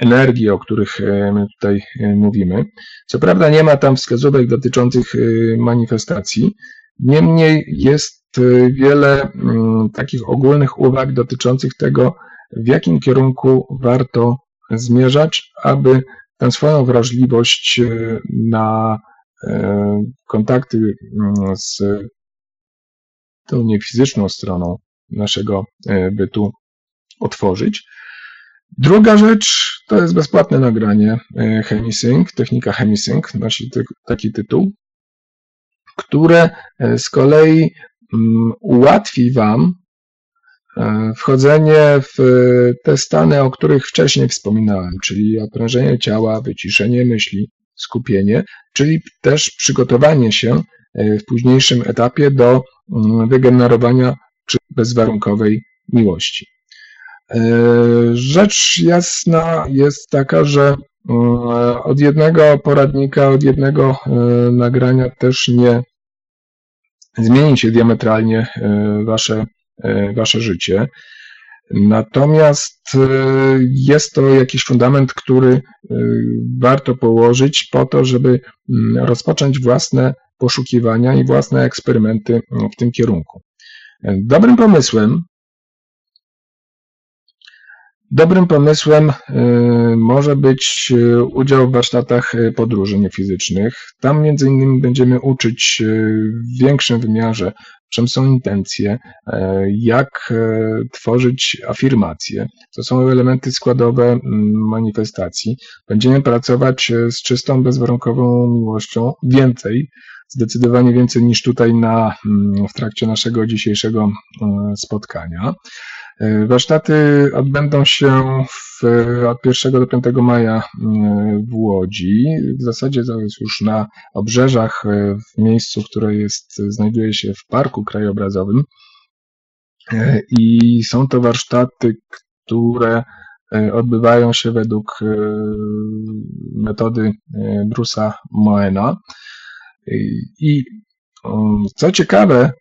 energii, o których e, my tutaj e, mówimy. Co prawda nie ma tam wskazówek dotyczących e, manifestacji, niemniej jest wiele mm, takich ogólnych uwag dotyczących tego, w jakim kierunku warto zmierzać, aby tę swoją wrażliwość na kontakty mm, z tą niefizyczną stroną naszego bytu otworzyć. Druga rzecz to jest bezpłatne nagranie Chemisync, technika Chemisync, nosi taki tytuł, które z kolei mm, ułatwi Wam E, wchodzenie w te stany, o których wcześniej wspominałem, czyli oprężenie ciała, wyciszenie myśli, skupienie, czyli też przygotowanie się e, w późniejszym etapie do mm, wygenerowania bezwarunkowej miłości. E, rzecz jasna jest taka, że mm, od jednego poradnika, od jednego nagrania też nie zmieni się diametralnie wasze E, wasze życie. Natomiast e, jest to jakiś fundament, który e, warto położyć po to, żeby mm, rozpocząć własne poszukiwania i własne eksperymenty w tym kierunku. Dobrym pomysłem Dobrym pomysłem y, może być y, udział w warsztatach y, podróży niefizycznych. Tam między innymi będziemy uczyć w większym wymiarze, czym są intencje, jak tworzyć afirmacje, co są elementy składowe manifestacji. Będziemy pracować z czystą, bezwarunkową miłością więcej, zdecydowanie więcej niż tutaj na, w trakcie naszego dzisiejszego spotkania. E, warsztaty odbędą się w, od 1 do 5 maja e, w Łodzi. W zasadzie to jest już na obrzeżach, e, w miejscu, które jest, znajduje się w Parku Krajobrazowym. I są to warsztaty, które odbywają się według metody Bruce'a Moena. I co ciekawe,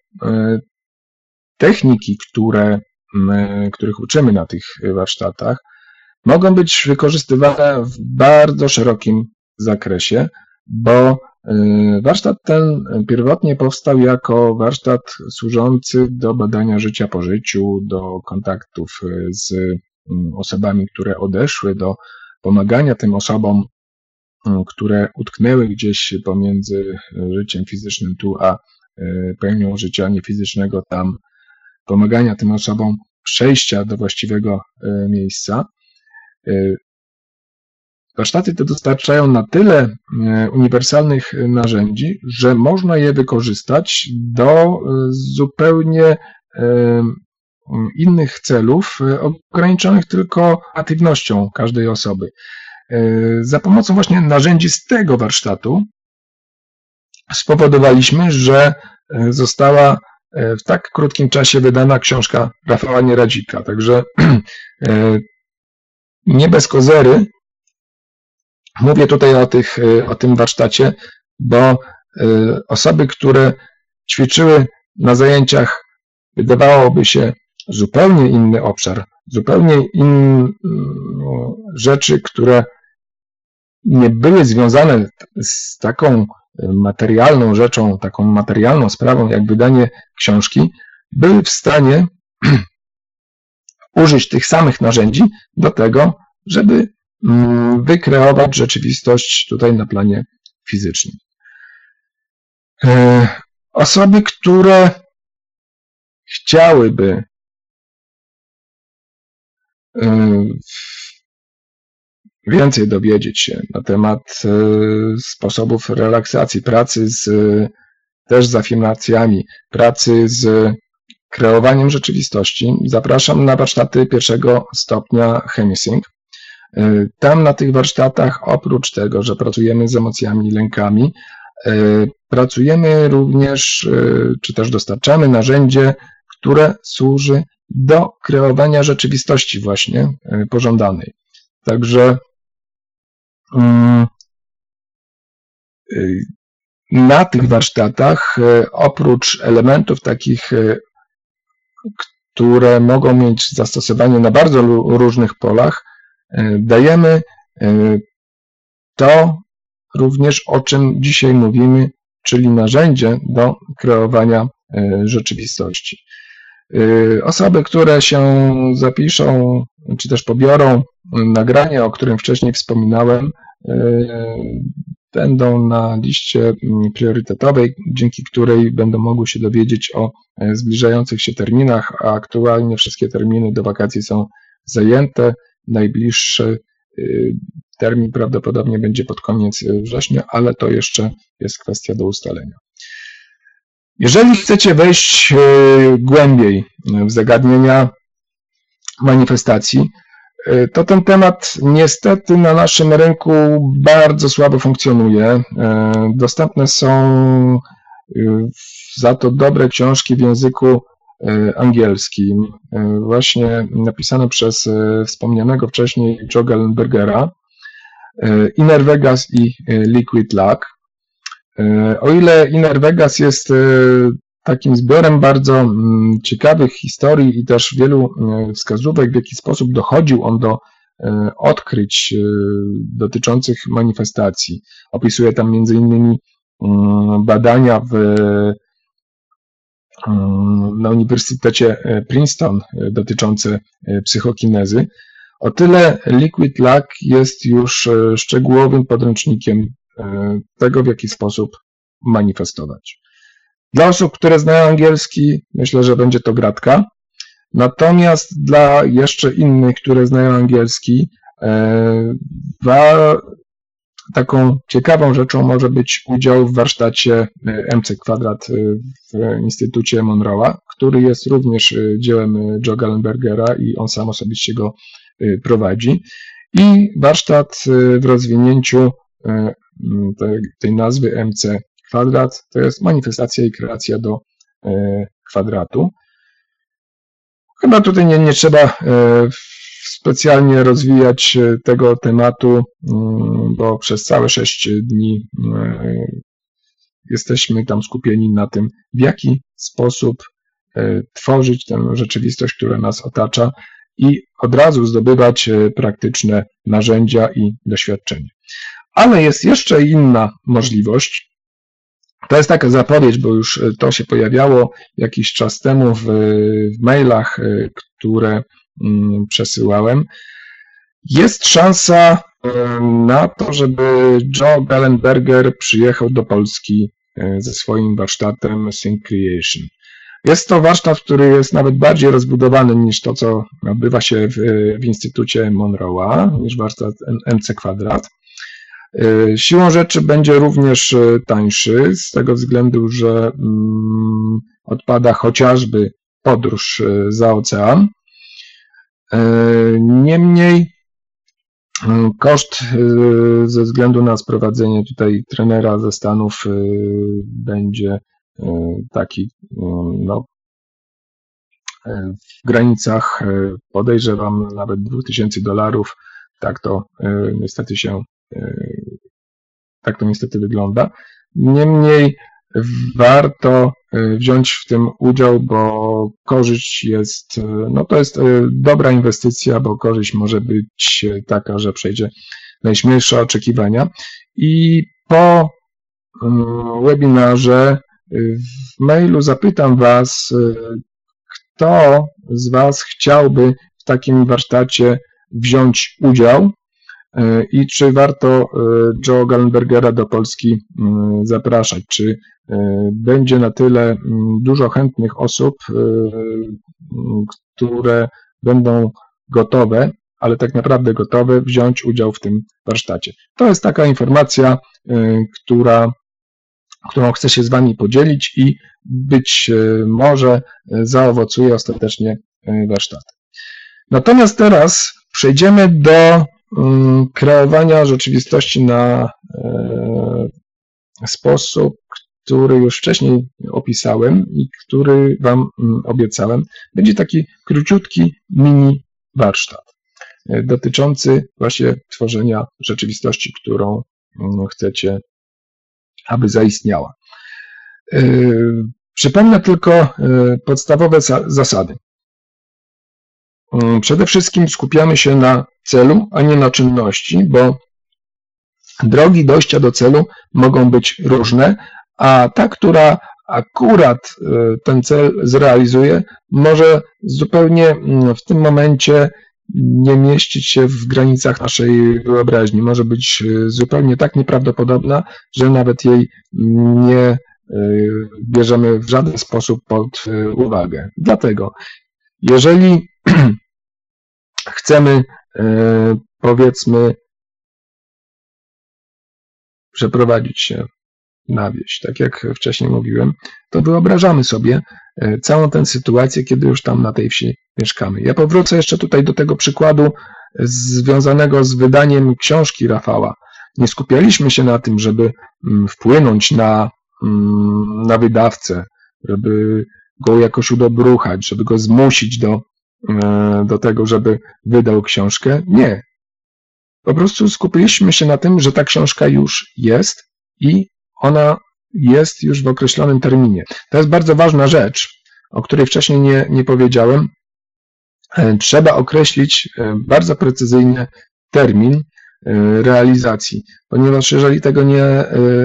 techniki, które których uczymy na tych warsztatach, mogą być wykorzystywane w bardzo szerokim zakresie, bo y, warsztat ten pierwotnie powstał jako warsztat służący do badania życia po życiu, do kontaktów z mm, osobami, które odeszły, do pomagania tym osobom, które utknęły gdzieś pomiędzy życiem fizycznym tu, a y, pełnią życia niefizycznego tam pomagania tym osobom przejścia do właściwego e, miejsca. E, warsztaty te dostarczają na tyle e, uniwersalnych narzędzi, że można je wykorzystać do zupełnie innych celów, ograniczonych tylko aktywnością każdej osoby. Za pomocą właśnie narzędzi z tego warsztatu spowodowaliśmy, że została w tak krótkim czasie wydana książka Rafała Nieradzika. Także e, nie bez kozery mówię tutaj o, tych, e, o tym warsztacie, bo osoby, które ćwiczyły na zajęciach, wydawałoby się zupełnie inny obszar, zupełnie inne rzeczy, które nie były związane z taką materialną rzeczą, taką materialną sprawą, jak wydanie książki, były w stanie użyć tych samych narzędzi do tego, żeby mm, wykreować rzeczywistość tutaj na planie fizycznym. E, osoby, które chciałyby e, więcej dowiedzieć się na temat e, sposobów relaksacji, pracy z, też z afirmacjami, pracy z kreowaniem rzeczywistości, zapraszam na warsztaty pierwszego stopnia Chemisync. E, tam na tych warsztatach, oprócz tego, że pracujemy z emocjami i lękami, e, pracujemy również, czy też dostarczamy narzędzie, które służy do kreowania rzeczywistości właśnie pożądanej. Także na tych warsztatach, y, oprócz elementów takich, y, które mogą mieć zastosowanie na bardzo różnych polach, dajemy to również, o czym dzisiaj mówimy, czyli narzędzie do kreowania rzeczywistości. Osoby, które się zapiszą, czy też pobiorą nagranie, o którym wcześniej wspominałem, będą na liście mm, priorytetowej, dzięki której będą mogły się dowiedzieć o e, zbliżających się terminach, a aktualnie wszystkie terminy do wakacji są zajęte. Najbliższy y, termin prawdopodobnie będzie pod koniec y, września, ale to jeszcze jest kwestia do ustalenia. Jeżeli chcecie wejść y, głębiej w zagadnienia manifestacji, E, to ten temat niestety na naszym rynku bardzo słabo funkcjonuje. E, dostępne są e, za to dobre książki w języku angielskim, właśnie napisane przez wspomnianego wcześniej Joe Gallenbergera, Inner Vegas i Liquid Luck. O ile Inner Vegas jest takim zbiorem bardzo mm, ciekawych historii i też wielu e, wskazówek, w jaki sposób dochodził on do e, odkryć e, dotyczących manifestacji. Opisuje tam między innymi mm, badania w, mm, na Uniwersytecie Princeton dotyczące psychokinezy. O tyle Liquid Luck jest już szczegółowym podręcznikiem tego, w jaki sposób manifestować. Dla osób, które znają angielski, myślę, że będzie to gratka. Natomiast dla jeszcze innych, które znają angielski, e, taką ciekawą rzeczą może być udział w warsztacie e, MC Kwadrat e, w Instytucie Monroe'a, który jest również dziełem Joe Gallenbergera i on sam osobiście go prowadzi. I warsztat w rozwinięciu tej nazwy MC Kwadrat to jest manifestacja i kreacja do e, kwadratu. Chyba tutaj nie, nie trzeba e, specjalnie rozwijać e, tego tematu, mm, bo przez całe 6 dni jesteśmy tam skupieni na tym, w jaki sposób tworzyć tę rzeczywistość, która nas otacza i od razu zdobywać praktyczne narzędzia i doświadczenie. Ale jest jeszcze inna możliwość, to jest taka zapowiedź, bo już e, to się pojawiało jakiś czas temu w, w mailach, e, które mm, przesyłałem. Jest szansa e, na to, żeby Joe Gallenberger przyjechał do Polski ze swoim warsztatem Sync Creation. Jest to warsztat, który jest nawet bardziej rozbudowany niż to, co odbywa się w, w Instytucie Monroe'a, niż warsztat MC Kwadrat. E, siłą rzeczy będzie również e, tańszy, z tego względu, że mm, odpada chociażby podróż e, za ocean. Niemniej koszt ze względu na sprowadzenie tutaj trenera ze Stanów będzie taki no, w granicach podejrzewam nawet 2000 dolarów. Tak to niestety się tak to niestety wygląda. Niemniej warto e, wziąć w tym udział, bo korzyść jest, e, no to jest e, dobra inwestycja, bo korzyść może być taka, że przejdzie najśmielsze oczekiwania. I po webinarze w mailu zapytam Was, kto z Was chciałby w takim warsztacie wziąć udział. E, i czy warto e, Joe Gallenbergera do Polski zapraszać, czy e, będzie na tyle dużo chętnych osób, które będą gotowe, ale tak naprawdę gotowe wziąć udział w tym warsztacie. To jest taka informacja, która, którą chcę się z Wami podzielić i być może zaowocuje ostatecznie warsztatem. Natomiast teraz przejdziemy do kreowania rzeczywistości na e, sposób, który już wcześniej opisałem i który Wam mm, obiecałem. Będzie taki króciutki mini warsztat e, dotyczący właśnie tworzenia rzeczywistości, którą mm, chcecie, aby zaistniała. E, przypomnę tylko podstawowe zasady. Mm, przede wszystkim skupiamy się na celu, a nie na czynności, bo drogi dojścia do celu mogą być różne, a ta, która akurat e, ten cel zrealizuje, może zupełnie mm, w tym momencie nie mieścić się w granicach naszej wyobraźni. Może być zupełnie tak nieprawdopodobna, że nawet jej nie bierzemy w żaden sposób pod uwagę. Dlatego, jeżeli chcemy, powiedzmy, przeprowadzić się na wieś, tak jak wcześniej mówiłem, to wyobrażamy sobie e, całą tę sytuację, kiedy już tam na tej wsi mieszkamy. Ja powrócę jeszcze tutaj do tego przykładu związanego z wydaniem książki Rafała. Nie skupialiśmy się na tym, żeby mm, wpłynąć na, mm, na wydawcę, żeby go jakoś udobruchać, żeby go zmusić do, e, do tego, żeby wydał książkę. Nie. Po prostu skupiliśmy się na tym, że ta książka już jest i ona jest już w określonym terminie. To jest bardzo ważna rzecz, o której wcześniej nie, nie powiedziałem. E, trzeba określić e, bardzo precyzyjny termin e, realizacji, ponieważ jeżeli tego nie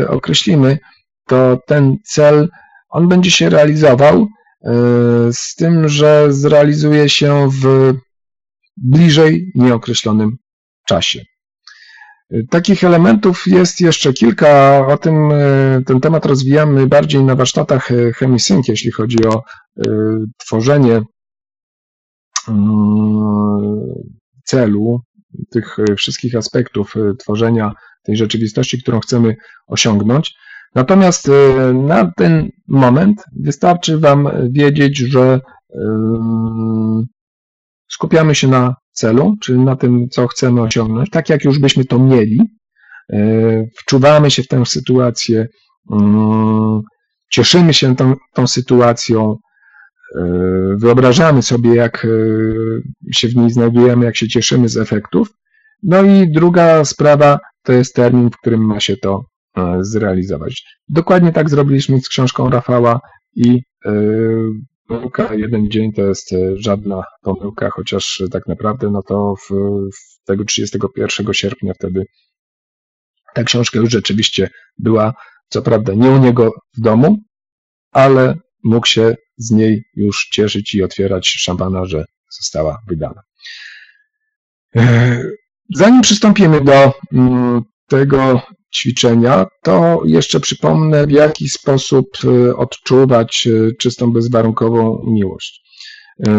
określimy, to ten cel, on będzie się realizował z tym, że zrealizuje się w bliżej nieokreślonym czasie. Takich elementów jest jeszcze kilka. O tym e, ten temat rozwijamy bardziej na warsztatach e, ChemiSync, jeśli chodzi o e, tworzenie mm, celu, tych wszystkich aspektów tworzenia tej rzeczywistości, którą chcemy osiągnąć. Natomiast na ten moment wystarczy Wam wiedzieć, że skupiamy się na celu, czyli na tym, co chcemy osiągnąć, tak jak już byśmy to mieli, e, wczuwamy się w tę sytuację, mm, cieszymy się tą, tą sytuacją, wyobrażamy sobie, jak się w niej znajdujemy, jak się cieszymy z efektów. No i druga sprawa to jest termin, w którym ma się to zrealizować. Dokładnie tak zrobiliśmy z książką Rafała i pomyłka, jeden dzień to jest e, żadna pomyłka, chociaż e, tak naprawdę no to w, w tego 31 sierpnia wtedy ta książka już rzeczywiście była, co prawda nie u niego w domu, ale mógł się z niej już cieszyć i otwierać szampana, że została wydana. E, zanim przystąpimy do mm, tego ćwiczenia, to jeszcze przypomnę, w jaki sposób e, odczuwać e, czystą, bezwarunkową miłość. E,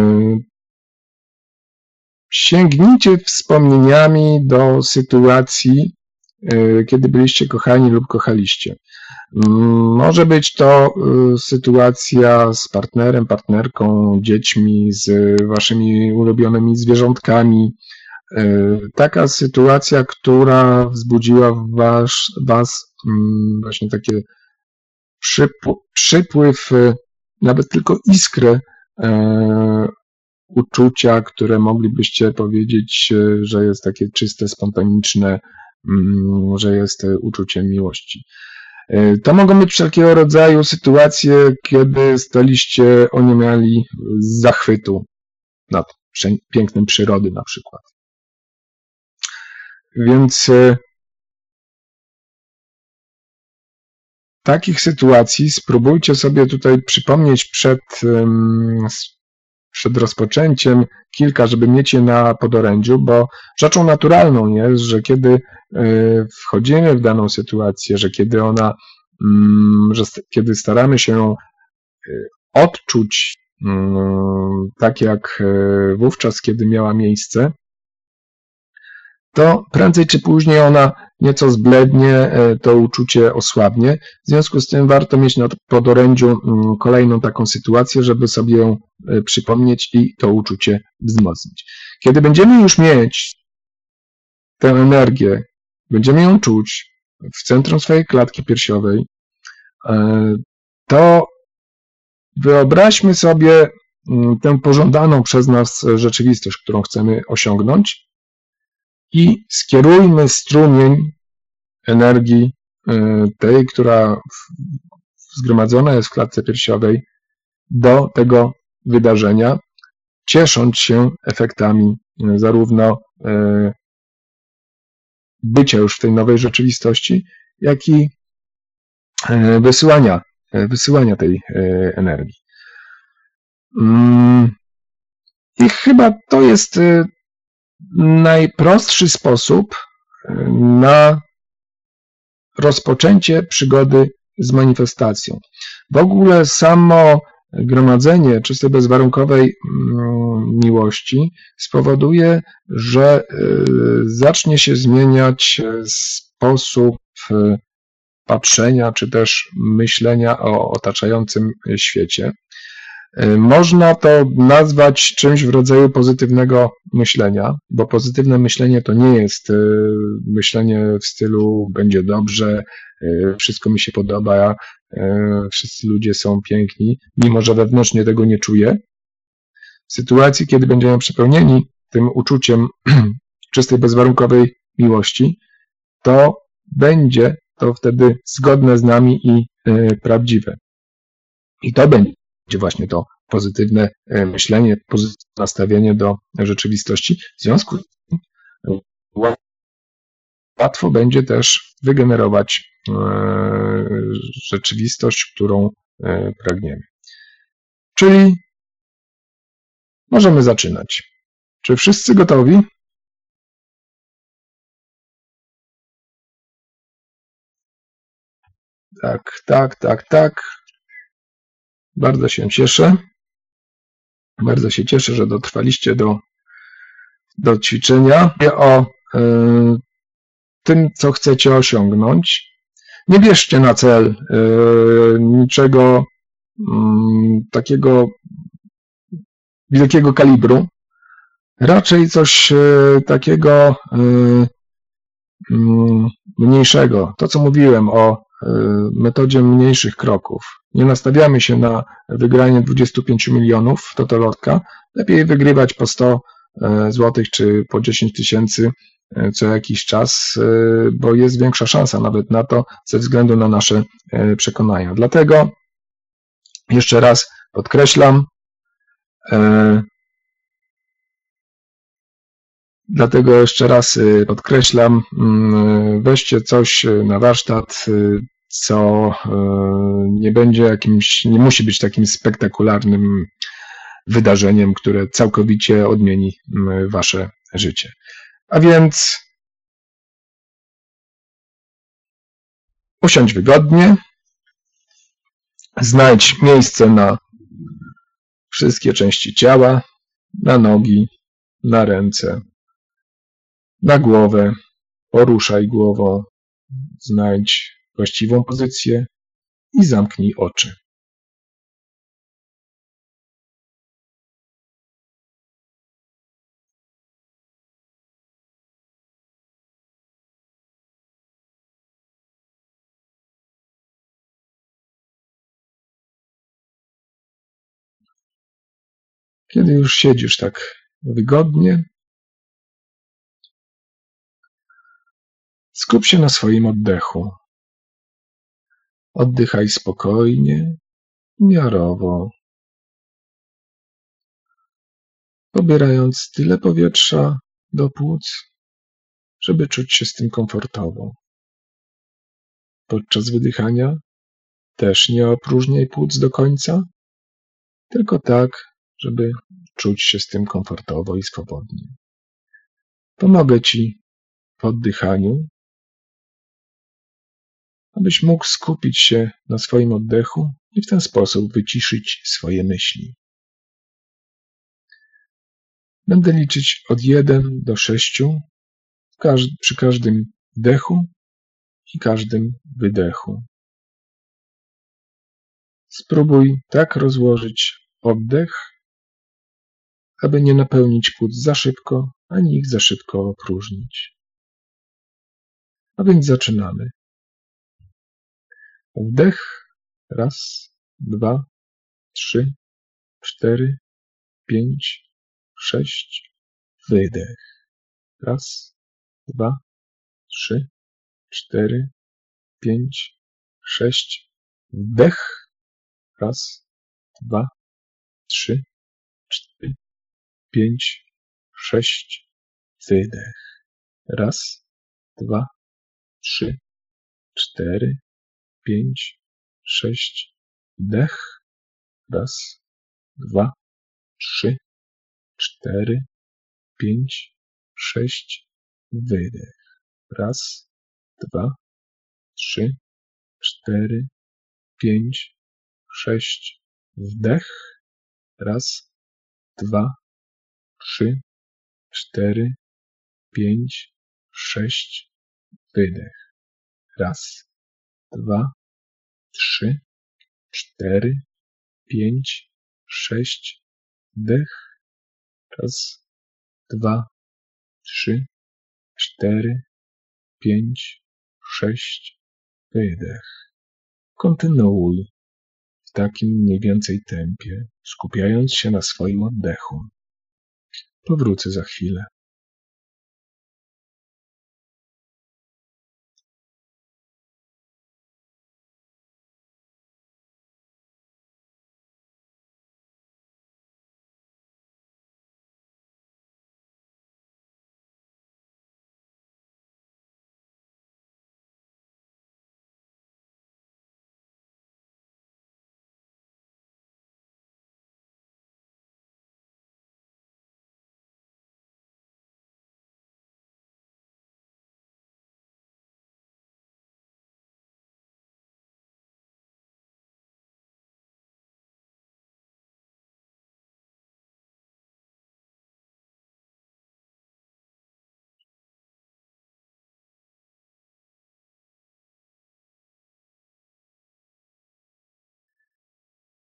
sięgnijcie wspomnieniami do sytuacji, kiedy byliście kochani lub kochaliście. Może być to sytuacja z partnerem, partnerką, dziećmi, z waszymi ulubionymi zwierzątkami, taka sytuacja, która wzbudziła w was, was mm, właśnie takie przypływ, e, nawet tylko iskrę e, uczucia, które moglibyście powiedzieć, że jest takie czyste, spontaniczne, mm, że jest uczucie miłości. To mogą być wszelkiego rodzaju sytuacje, kiedy staliście oniemiali z zachwytu nad pięknem przyrody na przykład. Więc e, takich sytuacji spróbujcie sobie tutaj przypomnieć przed, przed rozpoczęciem kilka, żeby mieć je na podorędziu, bo rzeczą naturalną jest, że kiedy e, wchodzimy w daną sytuację, że kiedy ona, mm, że kiedy staramy się e, odczuć mm, tak jak wówczas, kiedy miała miejsce, to prędzej czy później ona nieco zblednie, e, to uczucie osłabnie. W związku z tym warto mieć na podorędziu mm, kolejną taką sytuację, żeby sobie ją e, przypomnieć i to uczucie wzmocnić. Kiedy będziemy już mieć tę energię, będziemy ją czuć w centrum swojej klatki piersiowej, e, to wyobraźmy sobie mm, tę pożądaną przez nas rzeczywistość, którą chcemy osiągnąć i skierujmy strumień energii e, tej, która zgromadzona jest w klatce piersiowej do tego wydarzenia, ciesząc się efektami e, zarówno e, bycia już w tej nowej rzeczywistości, jak i wysyłania, wysyłania tej energii. Mm, I chyba to jest najprostszy sposób na rozpoczęcie przygody z manifestacją. W ogóle samo gromadzenie czystej bezwarunkowej mm, miłości spowoduje, że y, zacznie się zmieniać sposób y, patrzenia czy też myślenia o otaczającym świecie. Y, można to nazwać czymś w rodzaju pozytywnego myślenia, bo pozytywne myślenie to nie jest myślenie w stylu będzie dobrze, wszystko mi się podoba, wszyscy ludzie są piękni, mimo że wewnętrznie tego nie czuję. W sytuacji, kiedy będziemy przepełnieni tym uczuciem czystej, bezwarunkowej miłości, to będzie to wtedy zgodne z nami i prawdziwe. I to będzie właśnie to pozytywne e, myślenie, pozytywne nastawienie do rzeczywistości. W związku z tym łatwo będzie też wygenerować e, rzeczywistość, którą e, pragniemy. Czyli możemy zaczynać. Czy wszyscy gotowi? Tak, tak, tak, tak. Bardzo się cieszę. Bardzo się cieszę, że dotrwaliście do, do ćwiczenia. O y, tym, co chcecie osiągnąć. Nie bierzcie na cel e, niczego mm, takiego wielkiego kalibru. Raczej coś e, takiego mm, mniejszego. To, co mówiłem o metodzie mniejszych kroków. Nie nastawiamy się na wygranie 25 milionów totolotka. Lepiej wygrywać po 100 złotych czy po 10 tysięcy E, co jakiś czas, e, bo jest większa szansa nawet na to ze względu na nasze e, przekonania. Dlatego jeszcze raz podkreślam, Dlatego jeszcze raz podkreślam, mm, weźcie coś na warsztat, co nie będzie jakimś, nie musi być takim spektakularnym wydarzeniem, które całkowicie odmieni wasze życie. A więc usiądź wygodnie, znajdź miejsce na wszystkie części ciała, na nogi, na ręce, na głowę, poruszaj głową, znajdź właściwą pozycję i zamknij oczy. Kiedy już siedzisz tak wygodnie, skup się na swoim oddechu. Oddychaj spokojnie, miarowo, pobierając tyle powietrza do płuc, żeby czuć się z tym komfortowo. Podczas wydychania też nie opróżniaj płuc do końca, tylko tak, żeby czuć się z tym komfortowo i swobodnie. Pomogę Ci w oddychaniu, abyś mógł skupić się na swoim oddechu i w ten sposób wyciszyć swoje myśli. Będę liczyć od 1 do 6 przy każdym wdechu i każdym wydechu. Spróbuj tak rozłożyć oddech, aby nie napełnić płuc za szybko, ani ich za szybko opróżnić. A więc zaczynamy. Wdech. Raz, dwa, trzy, cztery, pięć, sześć. Wydech. Raz, dwa, trzy, cztery, pięć, sześć. Wdech. Raz, dwa, trzy, cztery, pięć, sześć, wydech. Raz, dwa, trzy, cztery, pięć, sześć, wdech. Raz, dwa, trzy, cztery, pięć, sześć, wydech. Raz, dwa, trzy, cztery, pięć, sześć, wdech. Raz, dwa, trzy, cztery, pięć, sześć, wydech. Raz, dwa, trzy, cztery, pięć, sześć, wdech. Raz, dwa, trzy, cztery, pięć, sześć, wydech. Kontynuuj w takim mniej więcej tempie, skupiając się na swoim oddechu. Powrócę za chwilę.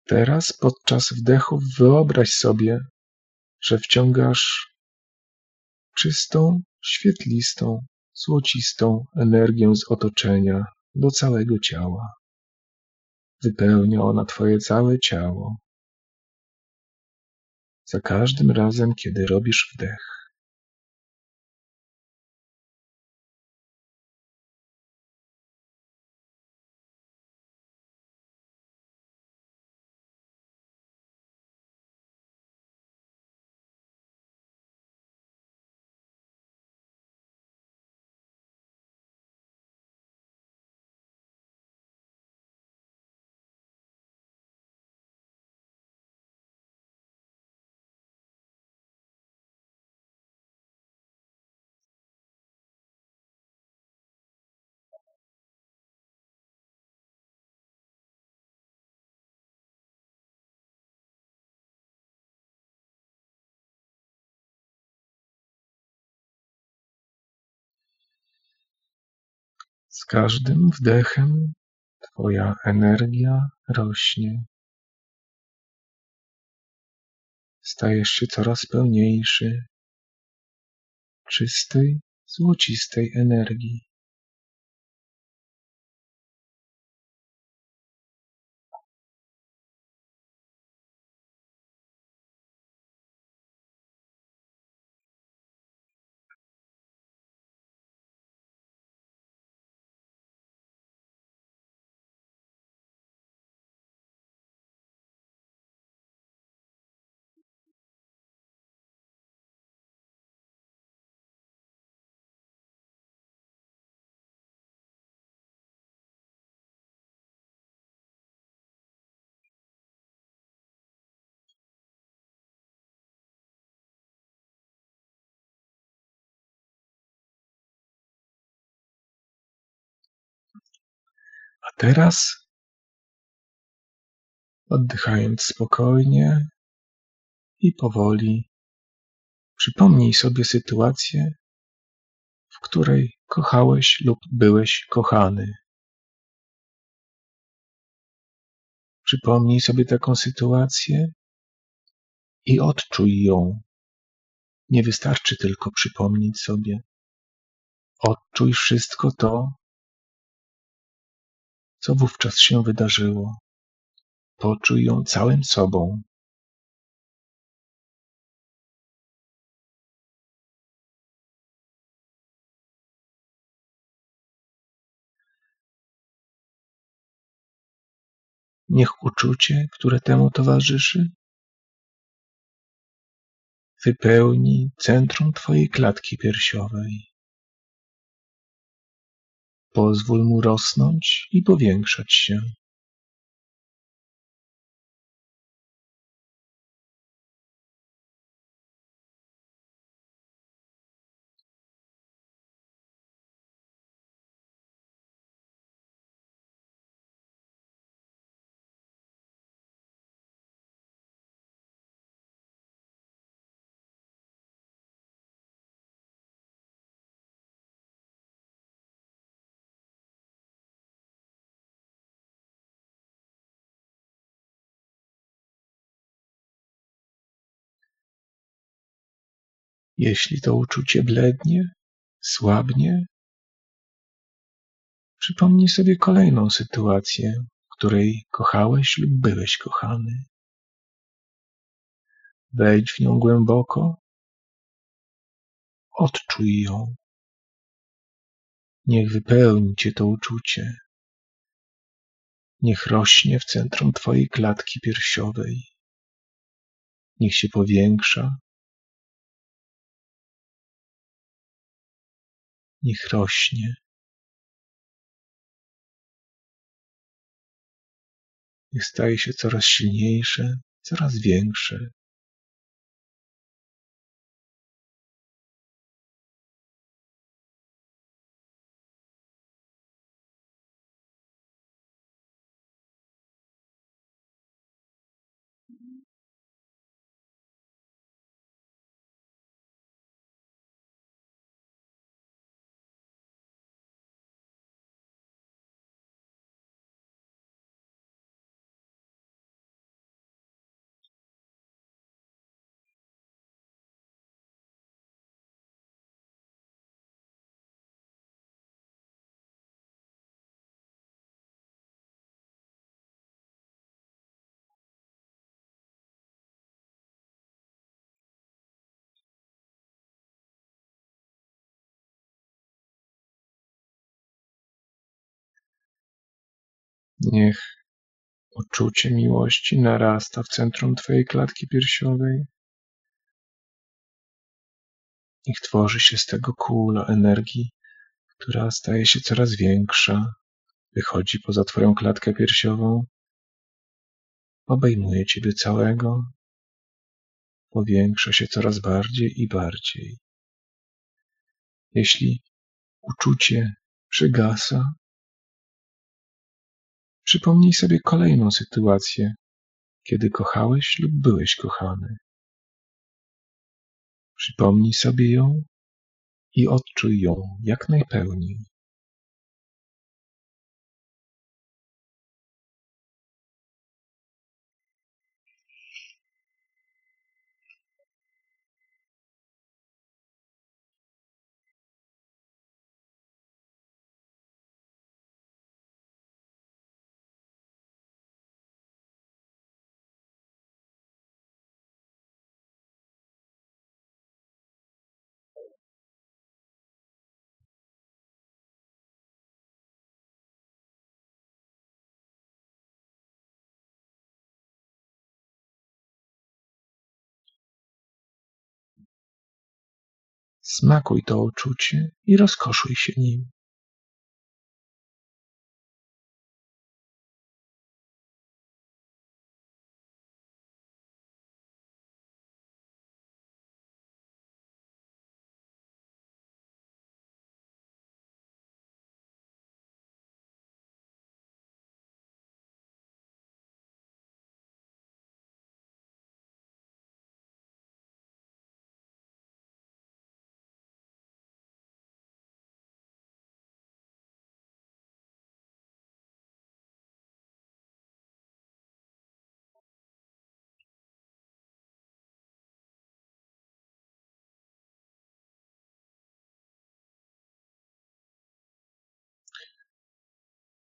Teraz podczas wdechu wyobraź sobie, że wciągasz czystą, świetlistą, złocistą energię z otoczenia do całego ciała. Wypełnia ona Twoje całe ciało. Za każdym razem, kiedy robisz wdech. Z każdym wdechem Twoja energia rośnie. Stajesz się coraz pełniejszy czystej, złocistej energii. Teraz, oddychając spokojnie i powoli, przypomnij sobie sytuację, w której kochałeś lub byłeś kochany. Przypomnij sobie taką sytuację i odczuj ją. Nie wystarczy tylko przypomnieć sobie. Odczuj wszystko to, co wówczas się wydarzyło. Poczuj ją całym sobą. Niech uczucie, które temu towarzyszy, wypełni centrum Twojej klatki piersiowej. Pozwól mu rosnąć i powiększać się. Jeśli to uczucie blednie, słabnie, przypomnij sobie kolejną sytuację, w której kochałeś lub byłeś kochany. Wejdź w nią głęboko, odczuj ją. Niech wypełni cię to uczucie. Niech rośnie w centrum twojej klatki piersiowej. Niech się powiększa. Niech rośnie. Niech staje się coraz silniejsze, coraz większe. Niech uczucie miłości narasta w centrum Twojej klatki piersiowej. Niech tworzy się z tego kula energii, która staje się coraz większa, wychodzi poza Twoją klatkę piersiową, obejmuje Ciebie całego, powiększa się coraz bardziej i bardziej. Jeśli uczucie przygasa, Przypomnij sobie kolejną sytuację, kiedy kochałeś lub byłeś kochany. Przypomnij sobie ją i odczuj ją jak najpełniej. Smakuj to uczucie i rozkoszuj się nim.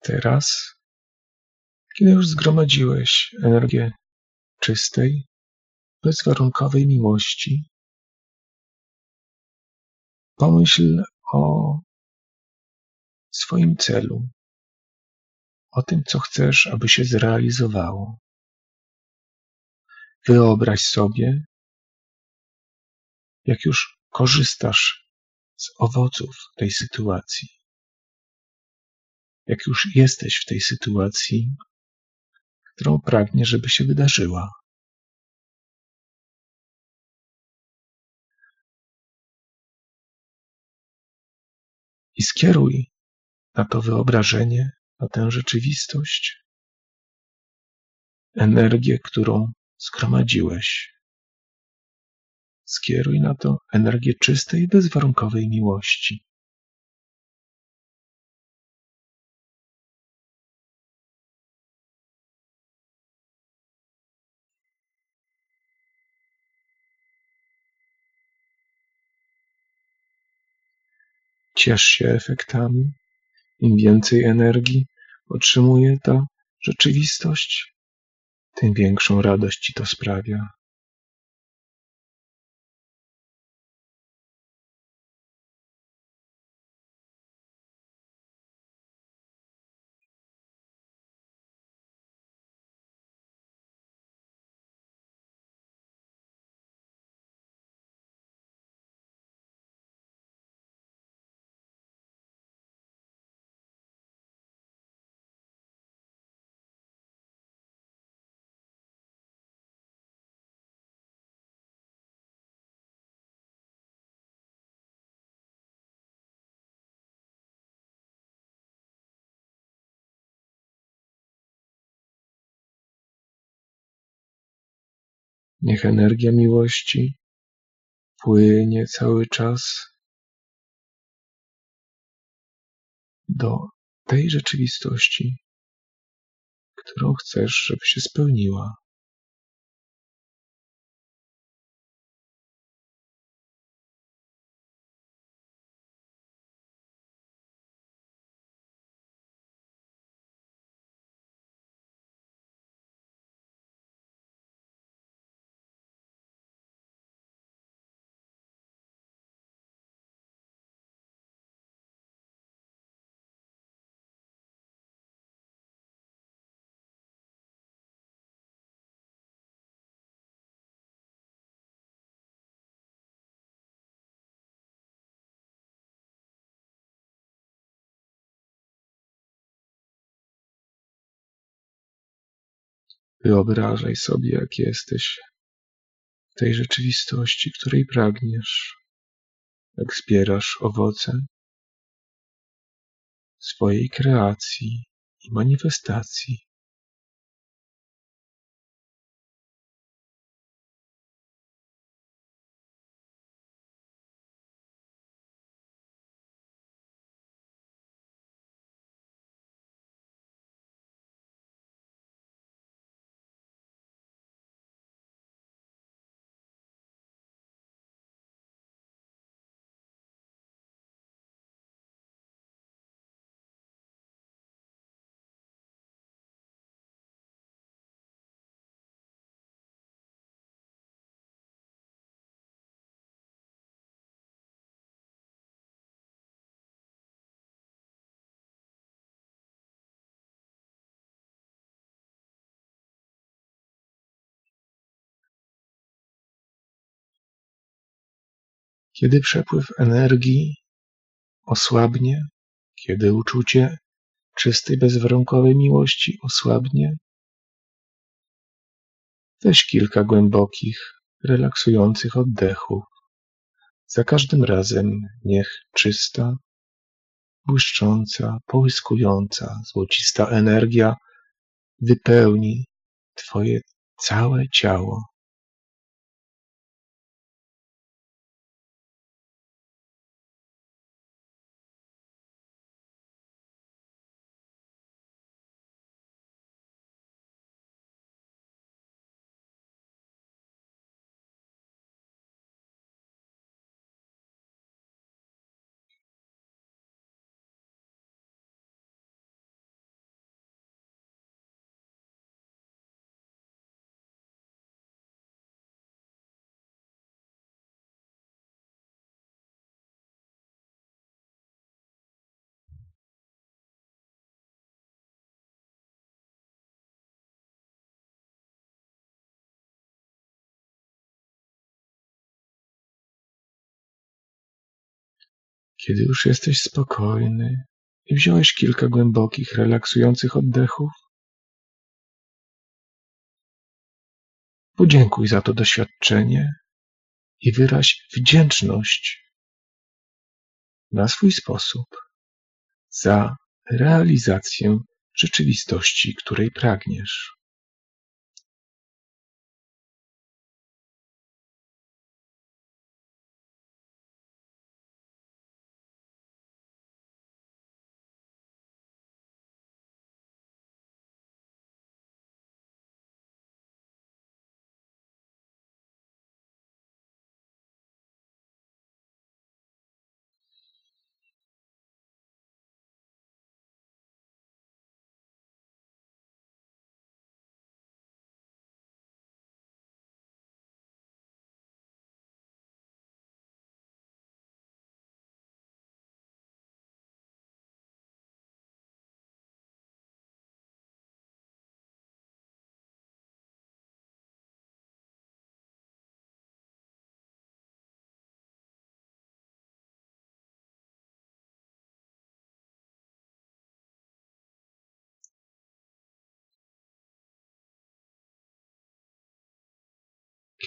Teraz, kiedy już zgromadziłeś energię czystej, bezwarunkowej miłości, pomyśl o swoim celu, o tym, co chcesz, aby się zrealizowało. Wyobraź sobie, jak już korzystasz z owoców tej sytuacji jak już jesteś w tej sytuacji, którą pragniesz, żeby się wydarzyła. I skieruj na to wyobrażenie, na tę rzeczywistość, energię, którą zgromadziłeś. Skieruj na to energię czystej, bezwarunkowej miłości. Ciesz się efektami. Im więcej energii otrzymuje ta rzeczywistość, tym większą radość ci to sprawia. Niech energia miłości płynie cały czas do tej rzeczywistości, którą chcesz, żeby się spełniła. Wyobrażaj sobie, jak jesteś w tej rzeczywistości, której pragniesz, jak zbierasz owoce swojej kreacji i manifestacji. Kiedy przepływ energii osłabnie, kiedy uczucie czystej, bezwarunkowej miłości osłabnie, weź kilka głębokich, relaksujących oddechów. Za każdym razem niech czysta, błyszcząca, połyskująca, złocista energia wypełni Twoje całe ciało. Kiedy już jesteś spokojny i wziąłeś kilka głębokich, relaksujących oddechów, podziękuj za to doświadczenie i wyraź wdzięczność na swój sposób za realizację rzeczywistości, której pragniesz.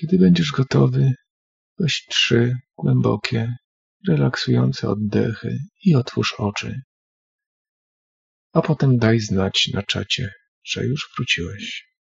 Kiedy będziesz gotowy, weź trzy głębokie, relaksujące oddechy i otwórz oczy. A potem daj znać na czacie, że już wróciłeś.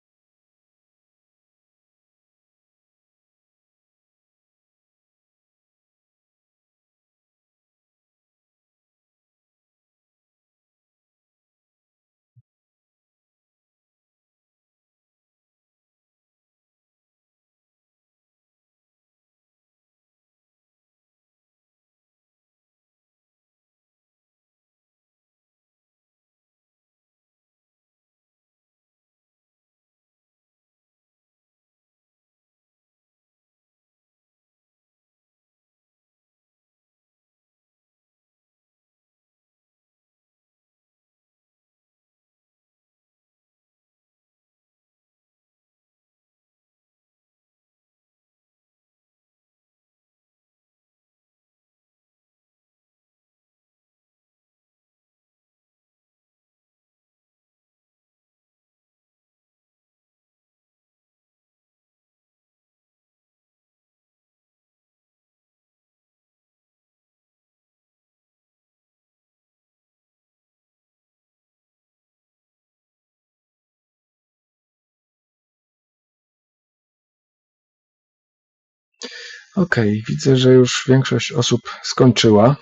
Okej, widzę, że już większość osób skończyła.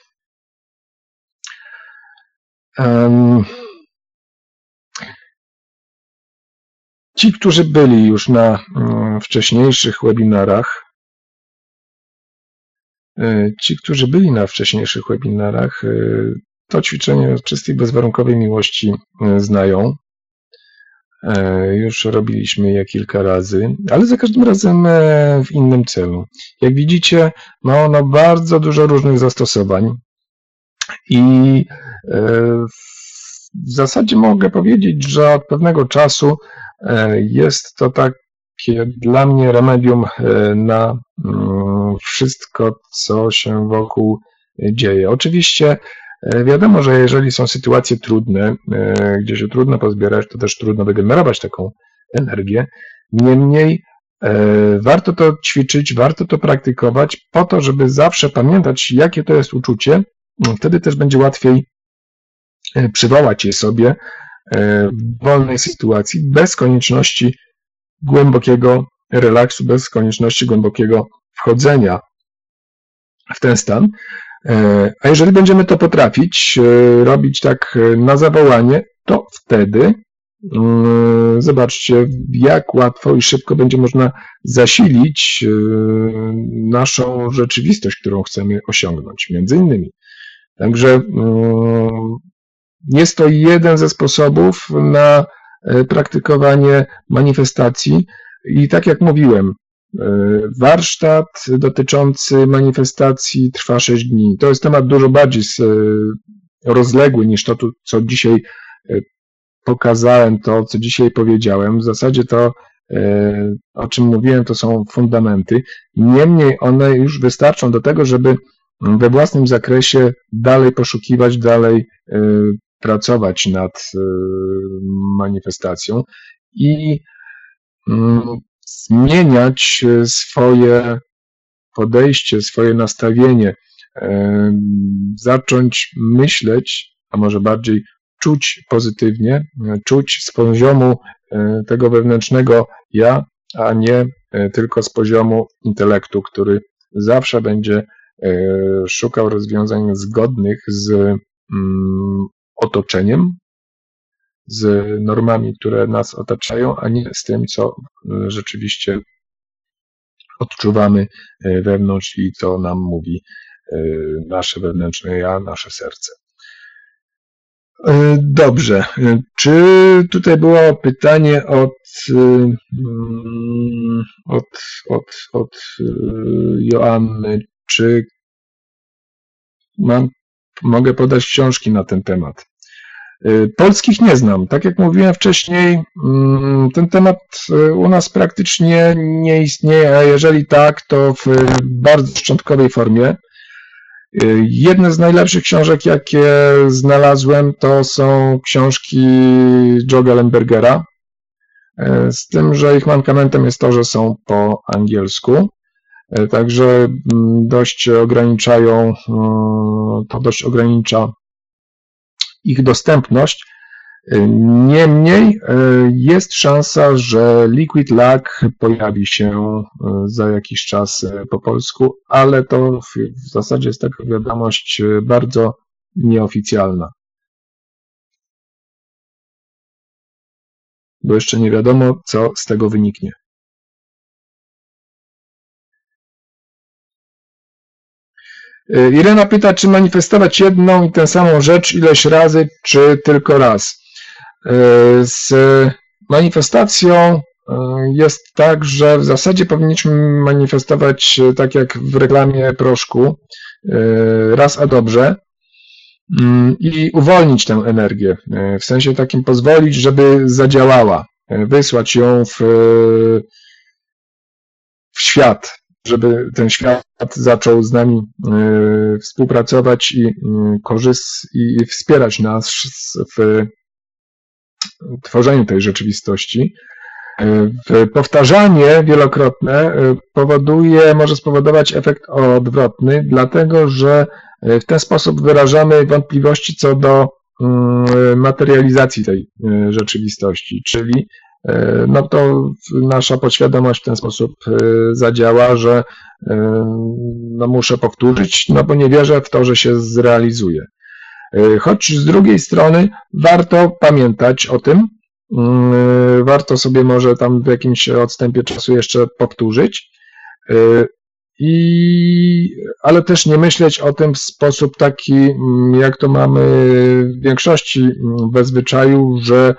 Em, Ci, którzy byli już na mm, wcześniejszych webinarach, e, ci, którzy byli na wcześniejszych webinarach, e, to ćwiczenie czystej, bezwarunkowej miłości e, znają. E, już robiliśmy je kilka razy, ale za każdym razem e, w innym celu. Jak widzicie, ma ono bardzo dużo różnych zastosowań i e, w zasadzie mogę powiedzieć, że od pewnego czasu jest to takie dla mnie remedium na mm, wszystko, co się wokół dzieje. Oczywiście wiadomo, że jeżeli są sytuacje trudne, e, gdzie się trudno pozbierać, to też trudno wygenerować taką energię. Niemniej e, warto to ćwiczyć, warto to praktykować po to, żeby zawsze pamiętać, jakie to jest uczucie. No, wtedy też będzie łatwiej przywołać je sobie w wolnej sytuacji, bez konieczności głębokiego relaksu, bez konieczności głębokiego wchodzenia w ten stan. E, a jeżeli będziemy to potrafić e, robić tak e, na zawołanie, to wtedy mm, zobaczcie, jak łatwo i szybko będzie można zasilić naszą rzeczywistość, którą chcemy osiągnąć, między innymi. Także mm, jest to jeden ze sposobów na praktykowanie manifestacji i tak jak mówiłem, warsztat dotyczący manifestacji trwa 6 dni. To jest temat dużo bardziej e, rozległy niż to, co dzisiaj e, pokazałem, to, co dzisiaj powiedziałem. W zasadzie to, o czym mówiłem, to są fundamenty. Niemniej one już wystarczą do tego, żeby we własnym zakresie dalej poszukiwać, dalej pracować nad manifestacją i mm, zmieniać e, swoje podejście, swoje nastawienie, e, zacząć myśleć, a może bardziej czuć pozytywnie, e, czuć z poziomu tego wewnętrznego ja, a nie tylko z poziomu intelektu, który zawsze będzie szukał rozwiązań zgodnych z mm, otoczeniem, z normami, które nas otaczają, a nie z tym, co e, rzeczywiście odczuwamy e, wewnątrz i co nam mówi e, nasze wewnętrzne ja, nasze serce. Dobrze. Czy tutaj było pytanie od, mm, od, od, od Joanny, czy mam, mogę podać książki na ten temat? Y, polskich nie znam. Tak jak mówiłem wcześniej, mm, ten temat y, u nas praktycznie nie istnieje, a jeżeli tak, to w bardzo szczątkowej formie. Y, jedne z najlepszych książek, jakie znalazłem, to są książki Joe Gallenbergera. z tym, że ich mankamentem jest to, że są po angielsku. Także mm, dość ograniczają, to dość ogranicza ich dostępność. Niemniej jest szansa, że Liquid Lag pojawi się za jakiś czas po polsku, ale to w zasadzie jest taka wiadomość bardzo nieoficjalna. bo jeszcze nie wiadomo, co z tego wyniknie. Irena pyta, czy manifestować jedną i tę samą rzecz ileś razy, czy tylko raz. Y, z manifestacją y, jest tak, że w zasadzie powinniśmy manifestować tak jak w reklamie proszku, raz a dobrze, Mm, i uwolnić tę energię, w sensie takim pozwolić, żeby zadziałała, wysłać ją w, w świat, żeby ten świat zaczął z nami e, współpracować i mm, korzystać i wspierać nas w tworzeniu tej rzeczywistości. Powtarzanie wielokrotne powoduje, może spowodować efekt odwrotny, dlatego że w ten sposób wyrażamy wątpliwości co do mm, materializacji tej e, rzeczywistości, czyli e, no to nasza podświadomość w ten sposób e, zadziała, że no muszę powtórzyć, no bo nie wierzę w to, że się zrealizuje. Choć z drugiej strony warto pamiętać o tym, mm, warto sobie może tam w jakimś odstępie czasu jeszcze powtórzyć, i, ale też nie myśleć o tym w sposób taki, mm, jak to mamy w większości mm, we zwyczaju, że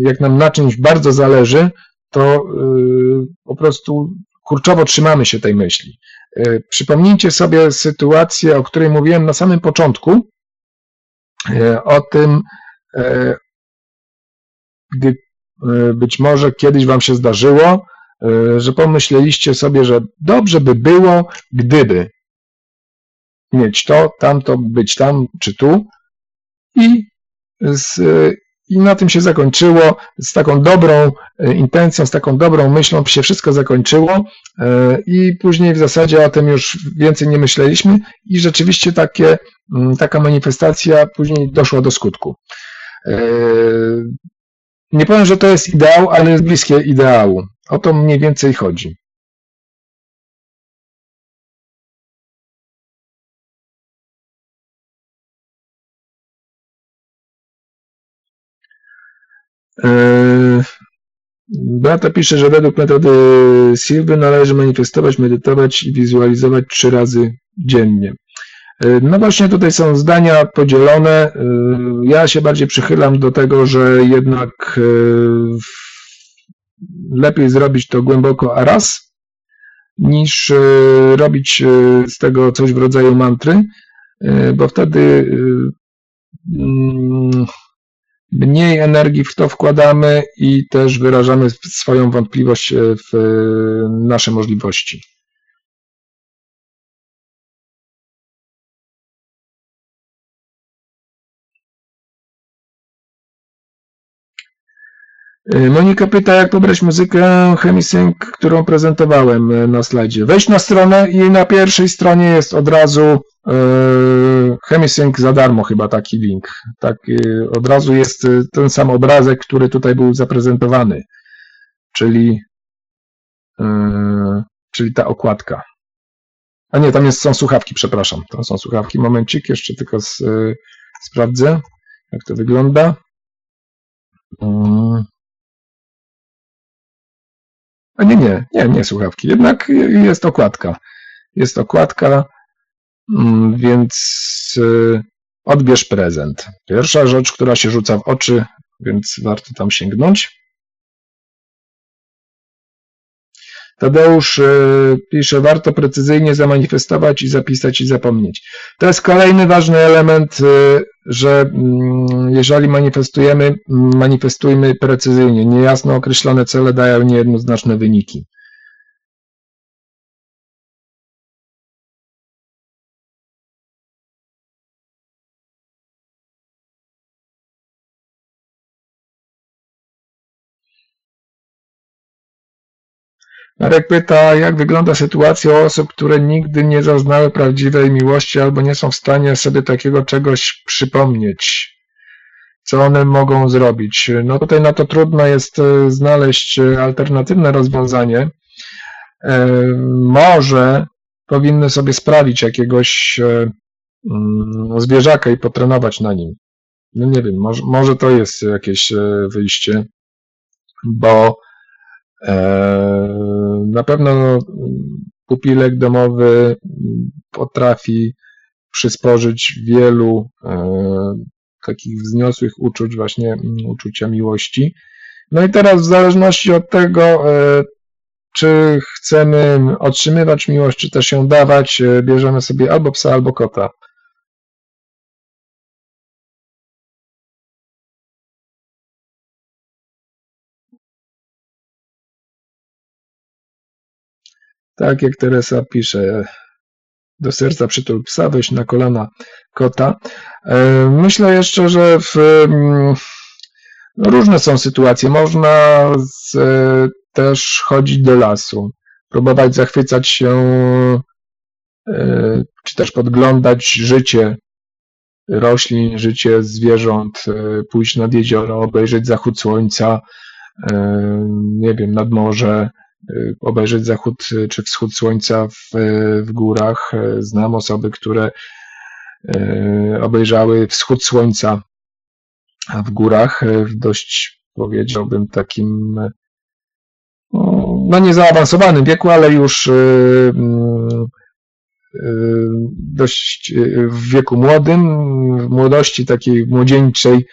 jak nam na czymś bardzo zależy, to y, po prostu kurczowo trzymamy się tej myśli. Y, przypomnijcie sobie sytuację, o której mówiłem na samym początku, o tym, gdy być może kiedyś Wam się zdarzyło, że pomyśleliście sobie, że dobrze by było, gdyby mieć to, tamto, być tam czy tu i, z, i na tym się zakończyło, z taką dobrą e, intencją, z taką dobrą myślą się wszystko zakończyło e, i później w zasadzie o tym już więcej nie myśleliśmy i rzeczywiście takie, taka manifestacja później doszła do skutku. Nie powiem, że to jest ideał, ale jest bliskie ideału. O to mniej więcej chodzi. Beata pisze, że według metody Silwy należy manifestować, medytować i wizualizować trzy razy dziennie. Eee, no właśnie tutaj są zdania podzielone. Eee, ja się bardziej przychylam do tego, że jednak lepiej zrobić to głęboko a raz, niż robić z tego coś w rodzaju mantry, bo wtedy mm, mniej energii w to wkładamy i też wyrażamy swoją wątpliwość w nasze możliwości. Y, Monika pyta, jak pobrać muzykę Chemisync, którą prezentowałem na slajdzie. Wejdź na stronę i na pierwszej stronie jest od razu Chemisync za darmo chyba taki link. Tak, od razu jest y, ten sam obrazek, który tutaj był zaprezentowany, czyli, czyli ta okładka. A nie, tam jest, są słuchawki, przepraszam. Tam są słuchawki. Momencik, jeszcze tylko z, sprawdzę, jak to wygląda. A nie, nie, nie, nie słuchawki. Jednak jest okładka. Jest okładka, mm, więc y, odbierz prezent. Pierwsza rzecz, która się rzuca w oczy, więc warto tam sięgnąć. Tadeusz y, pisze, warto precyzyjnie zamanifestować i zapisać i zapomnieć. To jest kolejny ważny element, y, że mm, jeżeli manifestujemy, mm, manifestujmy precyzyjnie. Niejasno określone cele dają niejednoznaczne wyniki. Marek pyta, jak wygląda sytuacja osób, które nigdy nie zaznały prawdziwej miłości albo nie są w stanie sobie takiego czegoś przypomnieć. Co one mogą zrobić? No tutaj na to trudno jest e, znaleźć e, alternatywne rozwiązanie. E, może powinny sobie sprawić jakiegoś mm, zwierzaka i potrenować na nim. No nie wiem, może, może to jest jakieś wyjście, bo na pewno pupilek domowy potrafi przysporzyć wielu takich wzniosłych uczuć, właśnie uczucia miłości. No i teraz w zależności od tego, czy chcemy otrzymywać miłość, czy też ją dawać, e, bierzemy sobie albo psa, albo kota. Tak jak Teresa pisze, do serca przytul psa, wejść na kolana kota. E, myślę jeszcze, że w, mm, no różne są sytuacje. Można z, też chodzić do lasu, próbować zachwycać się, e, czy też podglądać życie roślin, życie zwierząt, e, pójść nad jezioro, obejrzeć zachód słońca, e, nie wiem, nad morze, obejrzeć zachód czy wschód słońca w, w górach. Znam osoby, które obejrzały wschód słońca w górach w dość, powiedziałbym, takim no nie zaawansowanym wieku, ale już y, mm, y, dość y, w wieku młodym, w młodości takiej młodzieńczej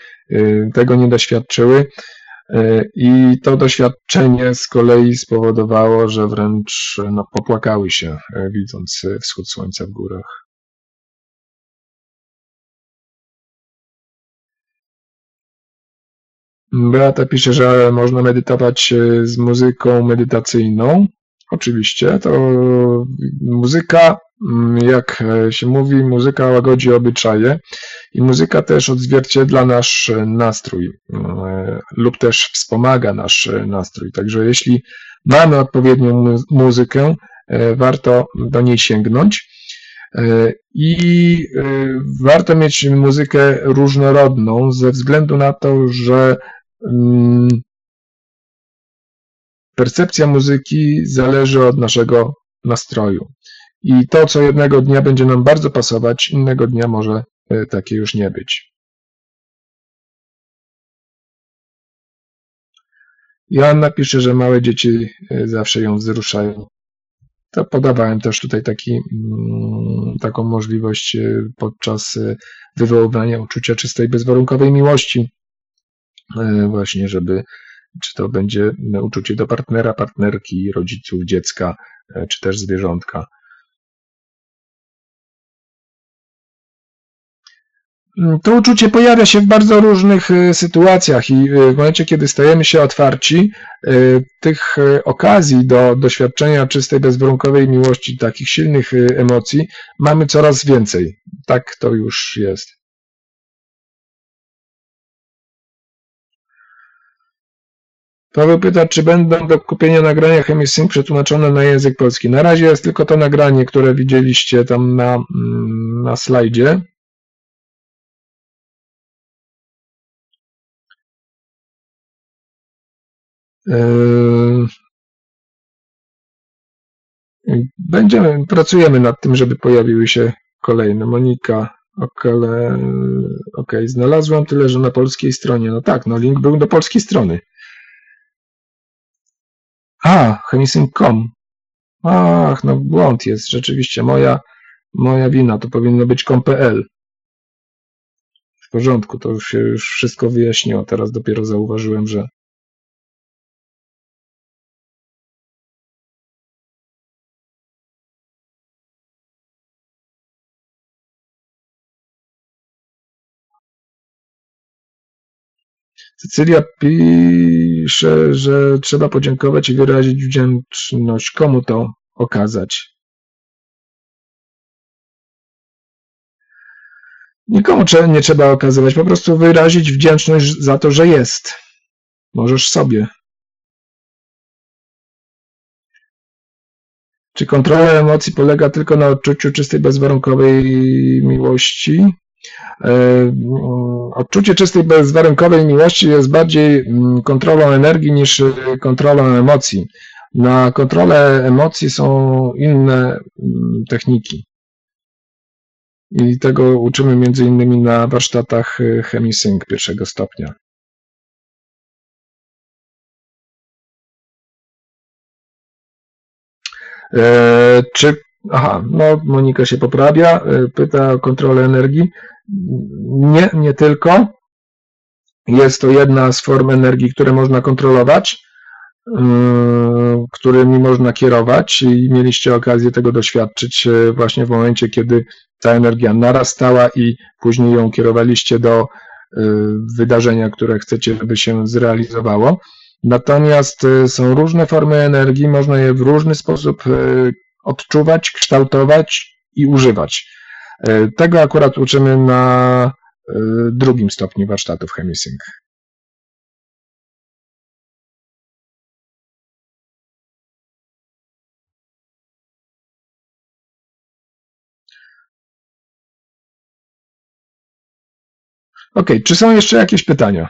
tego nie doświadczyły. I to doświadczenie z kolei spowodowało, że wręcz no, popłakały się, widząc wschód słońca w górach. Beata pisze, że można medytować e, z muzyką medytacyjną. Oczywiście, to muzyka, jak e, się mówi, muzyka łagodzi obyczaje i muzyka też odzwierciedla nasz nastrój e, lub też wspomaga nasz nastrój. Także jeśli mamy odpowiednią muzykę, warto do niej sięgnąć. I warto mieć muzykę różnorodną ze względu na to, że Mm, percepcja muzyki zależy od naszego nastroju. I to, co jednego dnia będzie nam bardzo pasować, innego dnia może e, takie już nie być. Joanna pisze, że małe dzieci e, zawsze ją wzruszają. To podawałem też tutaj taki, mm, taką możliwość e, podczas wywoływania uczucia czystej, bezwarunkowej miłości. Właśnie, żeby czy to będzie uczucie do partnera, partnerki, rodziców, dziecka, czy też zwierzątka. To uczucie pojawia się w bardzo różnych e, sytuacjach i w momencie, kiedy stajemy się otwarci, tych okazji do doświadczenia czystej, bezwarunkowej miłości, takich silnych emocji mamy coraz więcej. Tak to już jest. Paweł pyta, czy będą do kupienia nagrania Chemisync przetłumaczone na język polski. Na razie jest tylko to nagranie, które widzieliście tam na, mm, na slajdzie. Będziemy, pracujemy nad tym, żeby pojawiły się kolejne. Monika, ok, znalazłam tyle, że na polskiej stronie. No tak, no link był do polskiej strony. A, chemisync.com. Ach, no błąd jest, rzeczywiście, moja, moja wina, to powinno być com.pl. W porządku, to już się już wszystko wyjaśniło, teraz dopiero zauważyłem, że Cecylia pisze, że trzeba podziękować i wyrazić wdzięczność. Komu to okazać? Nikomu nie trzeba okazywać, po prostu wyrazić wdzięczność za to, że jest. Możesz sobie. Czy kontrola emocji polega tylko na odczuciu czystej, bezwarunkowej miłości? E, odczucie czystej, bezwarunkowej miłości jest bardziej mm, kontrolą energii niż kontrolą emocji. Na kontrolę emocji są inne mm, techniki. I tego uczymy między innymi na warsztatach y, ChemiSync pierwszego stopnia. E, czy, aha, no Monika się poprawia, e, pyta o kontrolę energii. Nie, nie tylko. Jest to jedna z form energii, które można kontrolować, e, którymi można kierować i mieliście okazję tego doświadczyć właśnie w momencie, kiedy ta energia narastała i później ją kierowaliście do wydarzenia, które chcecie, żeby się zrealizowało. Natomiast są różne formy energii, można je w różny sposób odczuwać, kształtować i używać. Y, tego akurat uczymy na drugim stopniu warsztatów Chemisync. Ok, czy są jeszcze jakieś pytania?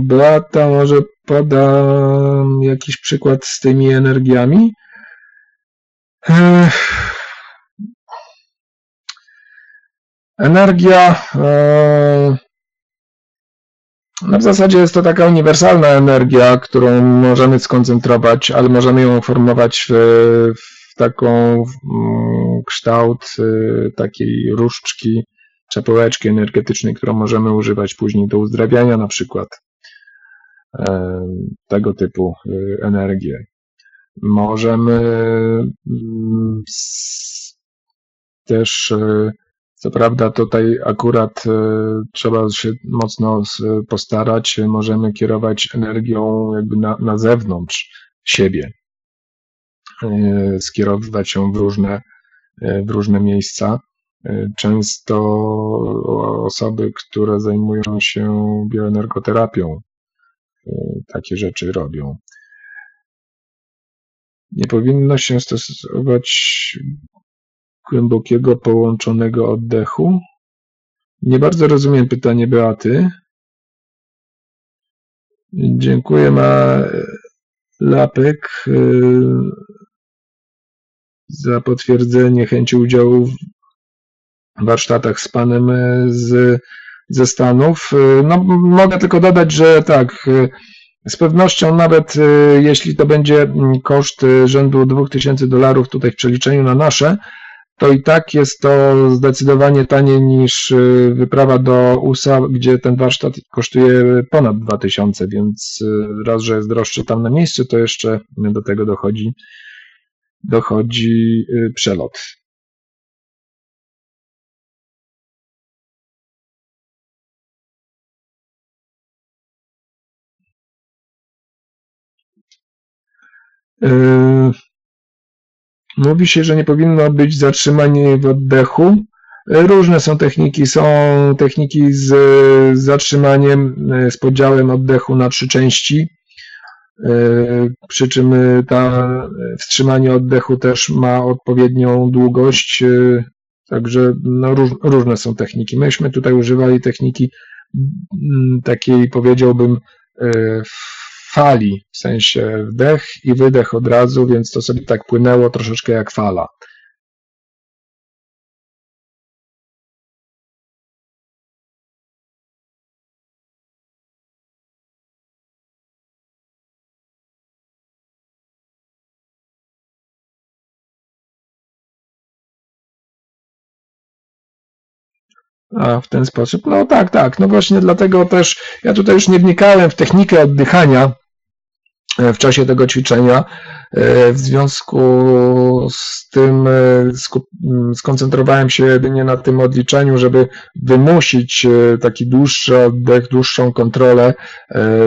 Beata może poda jakiś przykład z tymi energiami? Energia no w zasadzie jest to taka uniwersalna energia, którą możemy skoncentrować, ale możemy ją formować w, w taką w kształt y, takiej różdżki czepełeczki energetycznej, którą możemy używać później do uzdrawiania na przykład tego typu y, energię. Możemy mm, też, y, co prawda tutaj akurat y, trzeba się mocno postarać, możemy kierować energią jakby na, na zewnątrz siebie, skierowywać ją w różne, w różne miejsca. Często osoby, które zajmują się bioenergoterapią, e, takie rzeczy robią. Nie powinno się stosować głębokiego połączonego oddechu. Nie bardzo rozumiem pytanie Beaty. Dziękuję ma Lapek e, za potwierdzenie chęci udziału warsztatach z panem e, z, ze Stanów. E, no, mogę tylko dodać, że tak, e, z pewnością nawet jeśli to będzie koszt rzędu 2000 dolarów tutaj w przeliczeniu na nasze, to i tak jest to zdecydowanie taniej niż wyprawa do USA, gdzie ten warsztat kosztuje ponad 2000, więc raz, że jest droższy tam na miejscu, to jeszcze do tego dochodzi, dochodzi przelot. Mówi się, że nie powinno być zatrzymania w oddechu. Yy, różne są techniki. Są techniki z zatrzymaniem, yy, z podziałem oddechu na trzy części. Przy czym ta wstrzymanie oddechu też ma odpowiednią długość. Także no, róż, różne są techniki. Myśmy tutaj używali techniki mm, takiej, powiedziałbym, fali, w sensie wdech i wydech od razu, więc to sobie tak płynęło troszeczkę jak fala. A, w ten sposób. No tak, tak. No właśnie dlatego też ja tutaj już nie wnikałem w technikę oddychania w czasie tego ćwiczenia. E, w związku z tym e, skoncentrowałem się jedynie na tym odliczeniu, żeby wymusić taki dłuższy oddech, dłuższą kontrolę,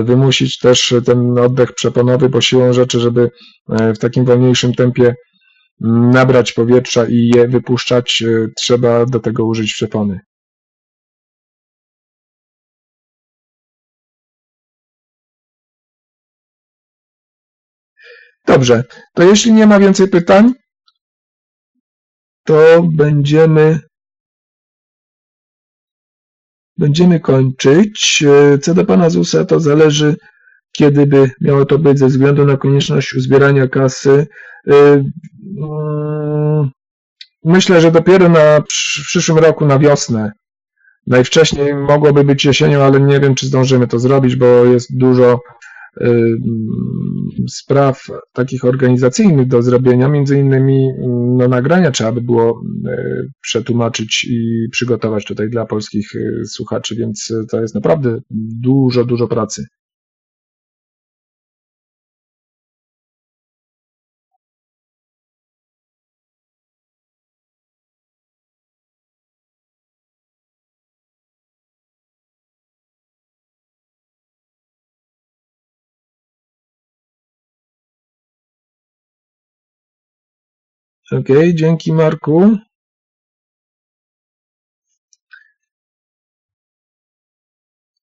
wymusić też ten oddech przeponowy, bo siłą rzeczy, żeby w takim wolniejszym tempie nabrać powietrza i je wypuszczać, trzeba do tego użyć przepony. Dobrze, to jeśli nie ma więcej pytań, to będziemy będziemy kończyć. Co do pana Zusa, to zależy, kiedy by miało to być, ze względu na konieczność uzbierania kasy. Mm, myślę, że dopiero na, w przyszłym roku, na wiosnę. Najwcześniej mogłoby być jesienią, ale nie wiem, czy zdążymy to zrobić, bo jest dużo spraw takich organizacyjnych do zrobienia, między innymi no, nagrania trzeba by było przetłumaczyć i przygotować tutaj dla polskich słuchaczy, więc to jest naprawdę dużo, dużo pracy. Ok, dzięki Marku.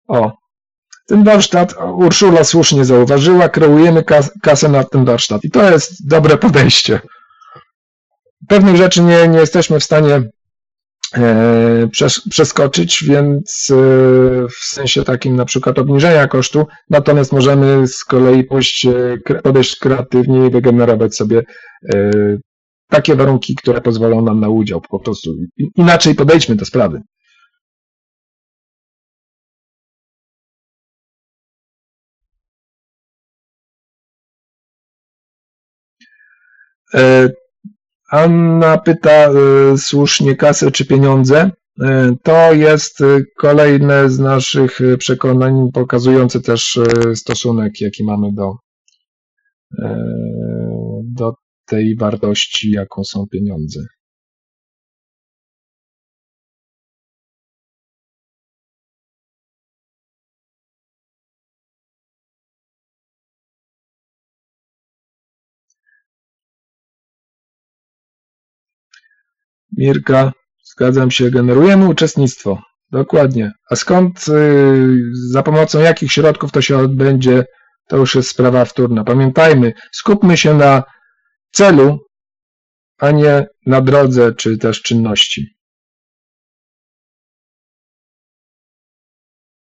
O, ten warsztat, Urszula słusznie zauważyła, kreujemy kasę na ten warsztat i to jest dobre podejście. Pewnych rzeczy nie, nie jesteśmy w stanie e, przeskoczyć, więc e, w sensie takim na przykład obniżenia kosztu, natomiast możemy z kolei pójść, e, podejść kreatywnie i wygenerować sobie takie warunki, które pozwolą nam na udział po prostu. Inaczej podejdźmy do sprawy. E, Anna pyta e, słusznie kasę czy pieniądze. E, to jest kolejne z naszych przekonań, pokazujące też stosunek, jaki mamy do, do tej wartości, jaką są pieniądze. Mirka, zgadzam się, generujemy uczestnictwo. Dokładnie. A skąd, y, za pomocą jakich środków to się odbędzie, to już jest sprawa wtórna. Pamiętajmy, skupmy się na celu, a nie na drodze czy też czynności.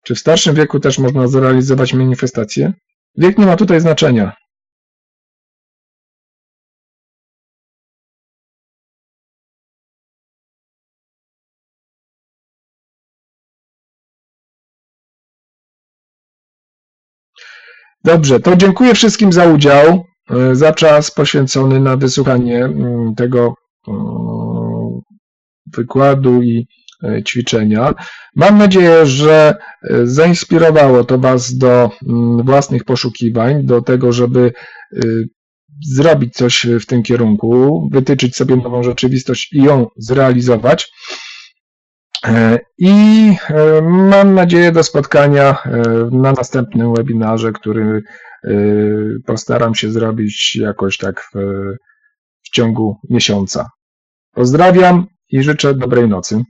Czy w starszym wieku też można zrealizować manifestacje? Wiek nie ma tutaj znaczenia. Dobrze, to dziękuję wszystkim za udział. E, za czas poświęcony na wysłuchanie mm, tego wykładu i e, ćwiczenia. Mam nadzieję, że e, zainspirowało to Was do mm, własnych poszukiwań, do tego, żeby zrobić coś w tym kierunku, wytyczyć sobie nową rzeczywistość i ją zrealizować. I mam nadzieję do spotkania na następnym webinarze, który postaram się zrobić jakoś tak w, w ciągu miesiąca. Pozdrawiam i życzę dobrej nocy.